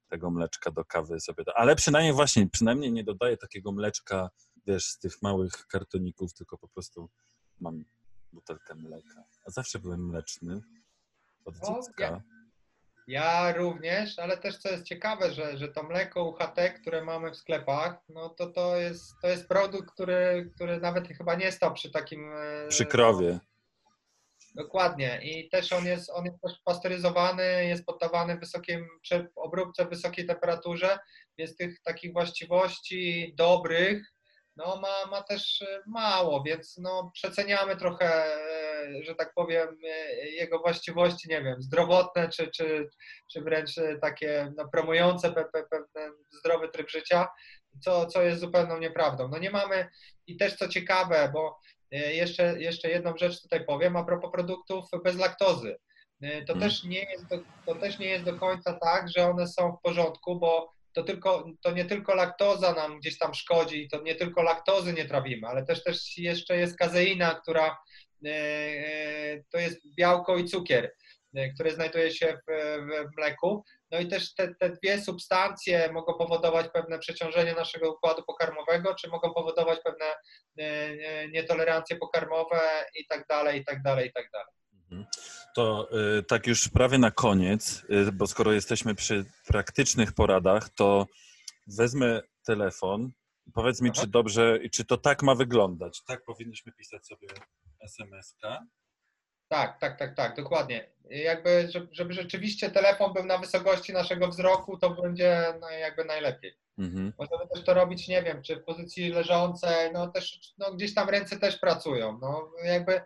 Speaker 1: tego mleczka do kawy sobie. Do... Ale przynajmniej właśnie, przynajmniej nie dodaję takiego mleczka, wiesz, z tych małych kartoników, tylko po prostu mam butelkę mleka. A zawsze byłem mleczny od dziecka. Ja,
Speaker 3: również, ale też co jest ciekawe, że, że to mleko UHT, które mamy w sklepach, no to to jest, to jest produkt, który, który nawet chyba nie stał przy takim...
Speaker 1: E, przy krowie.
Speaker 3: Dokładnie. I też on jest, on jest też pasteryzowany, jest poddawany wysokim, obróbce w wysokiej temperaturze, więc tych takich właściwości dobrych no, ma, ma też e, mało, więc no, przeceniamy trochę, e, że tak powiem, e, jego właściwości, nie wiem, zdrowotne, czy, czy, czy wręcz takie no, promujące pewien zdrowy tryb życia, co, co jest zupełną nieprawdą. No nie mamy i też co ciekawe, bo jeszcze, jeszcze jedną rzecz tutaj powiem a propos produktów bez laktozy. To
Speaker 1: Mhm.
Speaker 3: też, nie jest do, to też nie jest do końca tak, że one są w porządku, bo to, tylko, to nie tylko laktoza nam gdzieś tam szkodzi, to nie tylko laktozy nie trawimy, ale też, też jeszcze jest kazeina, która to jest białko i cukier, y, które znajduje się w, w mleku. No i też te, te dwie substancje mogą powodować pewne przeciążenie naszego układu pokarmowego, czy mogą powodować pewne nietolerancje pokarmowe i tak dalej, i tak dalej, i tak dalej.
Speaker 1: Mhm. To tak już prawie na koniec, bo skoro jesteśmy przy praktycznych poradach, to wezmę telefon. Powiedz mi,
Speaker 3: Aha.
Speaker 1: czy dobrze, i czy to tak ma wyglądać? Tak powinniśmy pisać sobie SMS-ka.
Speaker 3: Tak, tak, tak, tak, dokładnie. Jakby, żeby, rzeczywiście telefon był na wysokości naszego wzroku, to będzie no, jakby najlepiej.
Speaker 1: Mhm.
Speaker 3: Możemy też to robić, nie wiem, czy w pozycji leżącej, no też, no gdzieś tam ręce też pracują, no jakby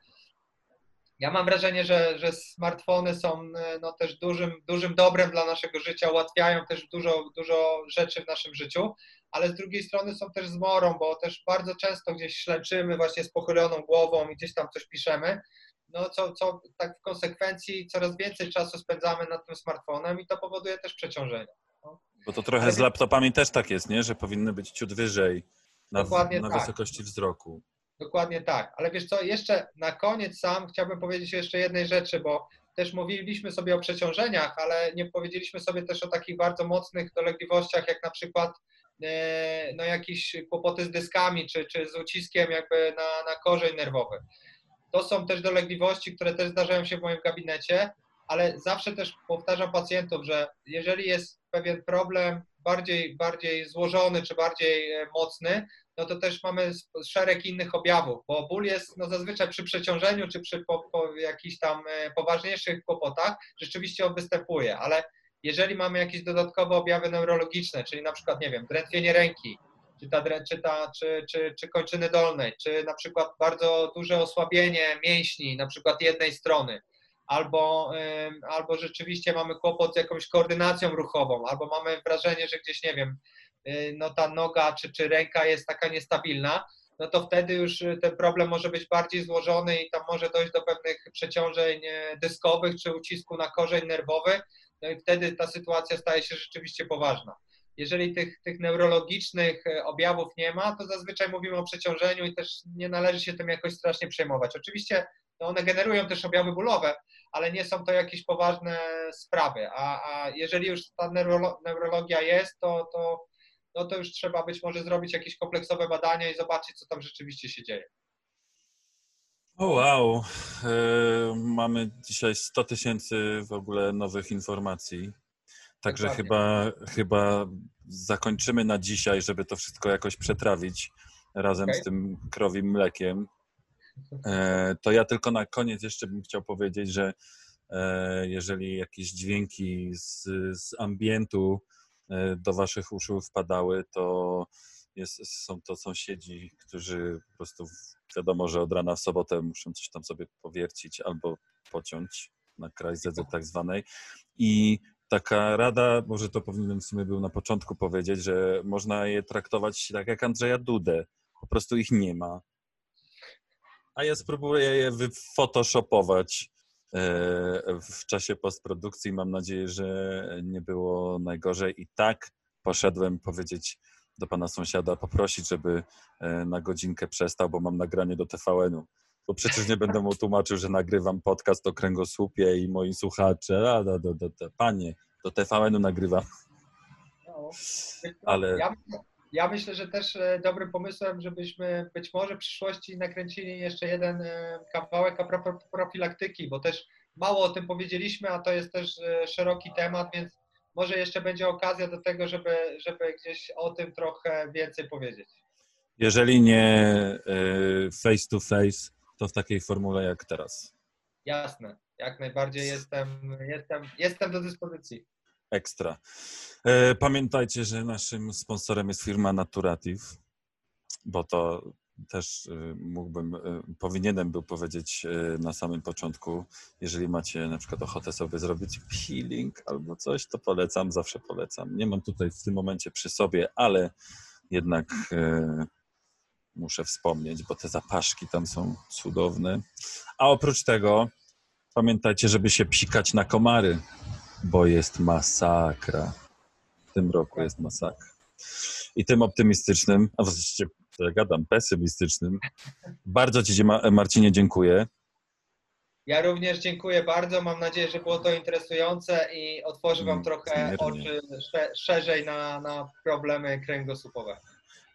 Speaker 3: ja mam wrażenie, że, że smartfony są no, też dużym, dużym dobrem dla naszego życia, ułatwiają też dużo, dużo rzeczy w naszym życiu, ale z drugiej strony są też zmorą, bo też bardzo często gdzieś ślęczymy właśnie z pochyloną głową i gdzieś tam coś piszemy, no co, co tak w konsekwencji coraz więcej czasu spędzamy nad tym smartfonem i to powoduje też przeciążenie.
Speaker 1: Bo to trochę
Speaker 3: Ale
Speaker 1: z laptopami też tak jest, nie? Że powinny być ciut wyżej na, na
Speaker 3: tak.
Speaker 1: wysokości wzroku.
Speaker 3: Dokładnie tak. Ale wiesz co, jeszcze na koniec sam chciałbym powiedzieć jeszcze jednej rzeczy, bo też mówiliśmy sobie o przeciążeniach, ale nie powiedzieliśmy sobie też o takich bardzo mocnych dolegliwościach, jak na przykład no, jakieś kłopoty z dyskami, czy, czy z uciskiem jakby na, na korzeń nerwowy. To są też dolegliwości, które też zdarzają się w moim gabinecie, ale zawsze też powtarzam pacjentów, że jeżeli jest pewien problem bardziej, bardziej złożony, czy bardziej e, mocny, no to też mamy szereg innych objawów, bo ból jest no zazwyczaj przy przeciążeniu czy przy po, po jakichś tam e, poważniejszych kłopotach rzeczywiście on występuje, ale jeżeli mamy jakieś dodatkowe objawy neurologiczne, czyli na przykład, nie wiem, drętwienie ręki, czy, ta, czy, ta, czy, czy, czy kończyny dolnej, czy na przykład bardzo duże osłabienie mięśni, na przykład jednej strony, albo, albo rzeczywiście mamy kłopot z jakąś koordynacją ruchową, albo mamy wrażenie, że gdzieś, nie wiem, y, no ta noga czy, czy ręka jest taka niestabilna, no to wtedy już y, ten problem może być bardziej złożony i tam może dojść do pewnych przeciążeń e, dyskowych czy ucisku na korzeń nerwowy, no i wtedy ta sytuacja staje się rzeczywiście poważna. Jeżeli tych, tych neurologicznych e, objawów nie ma, to zazwyczaj mówimy o przeciążeniu i też nie należy się tym jakoś strasznie przejmować. Oczywiście no one generują też objawy bólowe, ale nie są to jakieś poważne sprawy. A, a jeżeli już ta neurolo, neurologia jest, to, to, no to już trzeba być może zrobić jakieś kompleksowe badania i zobaczyć, co tam rzeczywiście się dzieje.
Speaker 1: O wow, e, mamy dzisiaj 100 tysięcy w ogóle nowych informacji. Także
Speaker 3: Dokładnie.
Speaker 1: chyba, chyba zakończymy na dzisiaj, żeby to wszystko jakoś przetrawić razem
Speaker 3: Okej.
Speaker 1: z tym krowim mlekiem. E, to ja tylko na koniec jeszcze bym chciał powiedzieć, że e, jeżeli jakieś dźwięki z, z ambientu e, do waszych uszu wpadały, to jest, są to sąsiedzi, którzy po prostu wiadomo, że od rana w sobotę muszą coś tam sobie powiercić albo pociąć na kraj zedzy tak zwanej. I taka rada, może to powinienem w sumie był na początku powiedzieć, że można je traktować tak jak Andrzeja Dudę. Po prostu ich nie ma. A ja spróbuję je wyfotoshopować e, w czasie postprodukcji. Mam nadzieję, że nie było najgorzej. I tak poszedłem powiedzieć do pana sąsiada, poprosić, żeby e, na godzinkę przestał, bo mam nagranie do TVN-u. Bo przecież nie będę mu tłumaczył, że nagrywam podcast o kręgosłupie i moi słuchacze. A, do, do, do, do, panie, do TVN-u nagrywam.
Speaker 3: No,
Speaker 1: Ale-
Speaker 3: ja, ja myślę, że też e, dobrym pomysłem, żebyśmy być może w przyszłości nakręcili jeszcze jeden e, kawałek a propos profilaktyki, bo też mało o tym powiedzieliśmy, a to jest też szeroki temat, więc może jeszcze będzie okazja do tego, żeby, żeby gdzieś o tym trochę więcej powiedzieć.
Speaker 1: Jeżeli nie e, face to face, to w takiej formule jak teraz.
Speaker 3: Jasne, jak najbardziej jestem, jestem, jestem do dyspozycji.
Speaker 1: Ekstra. E, Pamiętajcie, że naszym sponsorem jest firma Naturative, bo to też e, mógłbym, e, powinienem był powiedzieć e, na samym początku. Jeżeli macie na przykład ochotę sobie zrobić peeling albo coś, to polecam, zawsze polecam. Nie mam tutaj w tym momencie przy sobie, ale jednak muszę wspomnieć, bo te zapaszki tam są cudowne. A oprócz tego Pamiętajcie, żeby się psikać na komary, bo jest masakra. W tym roku jest masakra. I tym optymistycznym, a właściwie co ja gadam, pesymistycznym, bardzo Ci, Ma- Marcinie, dziękuję.
Speaker 3: Ja również dziękuję bardzo. Mam nadzieję, że było to interesujące i otworzy Wam
Speaker 1: Mm,
Speaker 3: trochę oczy sze- szerzej na, na problemy kręgosłupowe.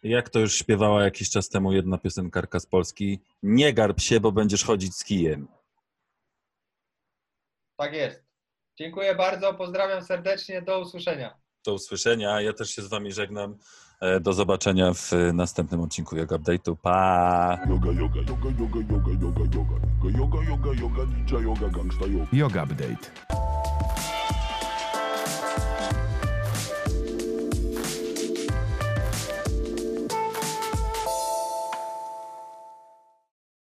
Speaker 1: Jak to już śpiewała jakiś czas temu jedna piosenkarka z Polski, nie garb się, bo będziesz chodzić z kijem.
Speaker 3: Tak jest. Dziękuję bardzo. Pozdrawiam serdecznie. Do usłyszenia.
Speaker 1: Do usłyszenia. Ja też się z Wami żegnam. E, Do zobaczenia w e, następnym odcinku Yoga Update'u. Pa!
Speaker 2: Yoga, yoga, yoga, yoga, yoga, yoga, yoga, yoga, yoga, yoga, yoga, ninja yoga, gangsta yoga.
Speaker 4: Yoga Update.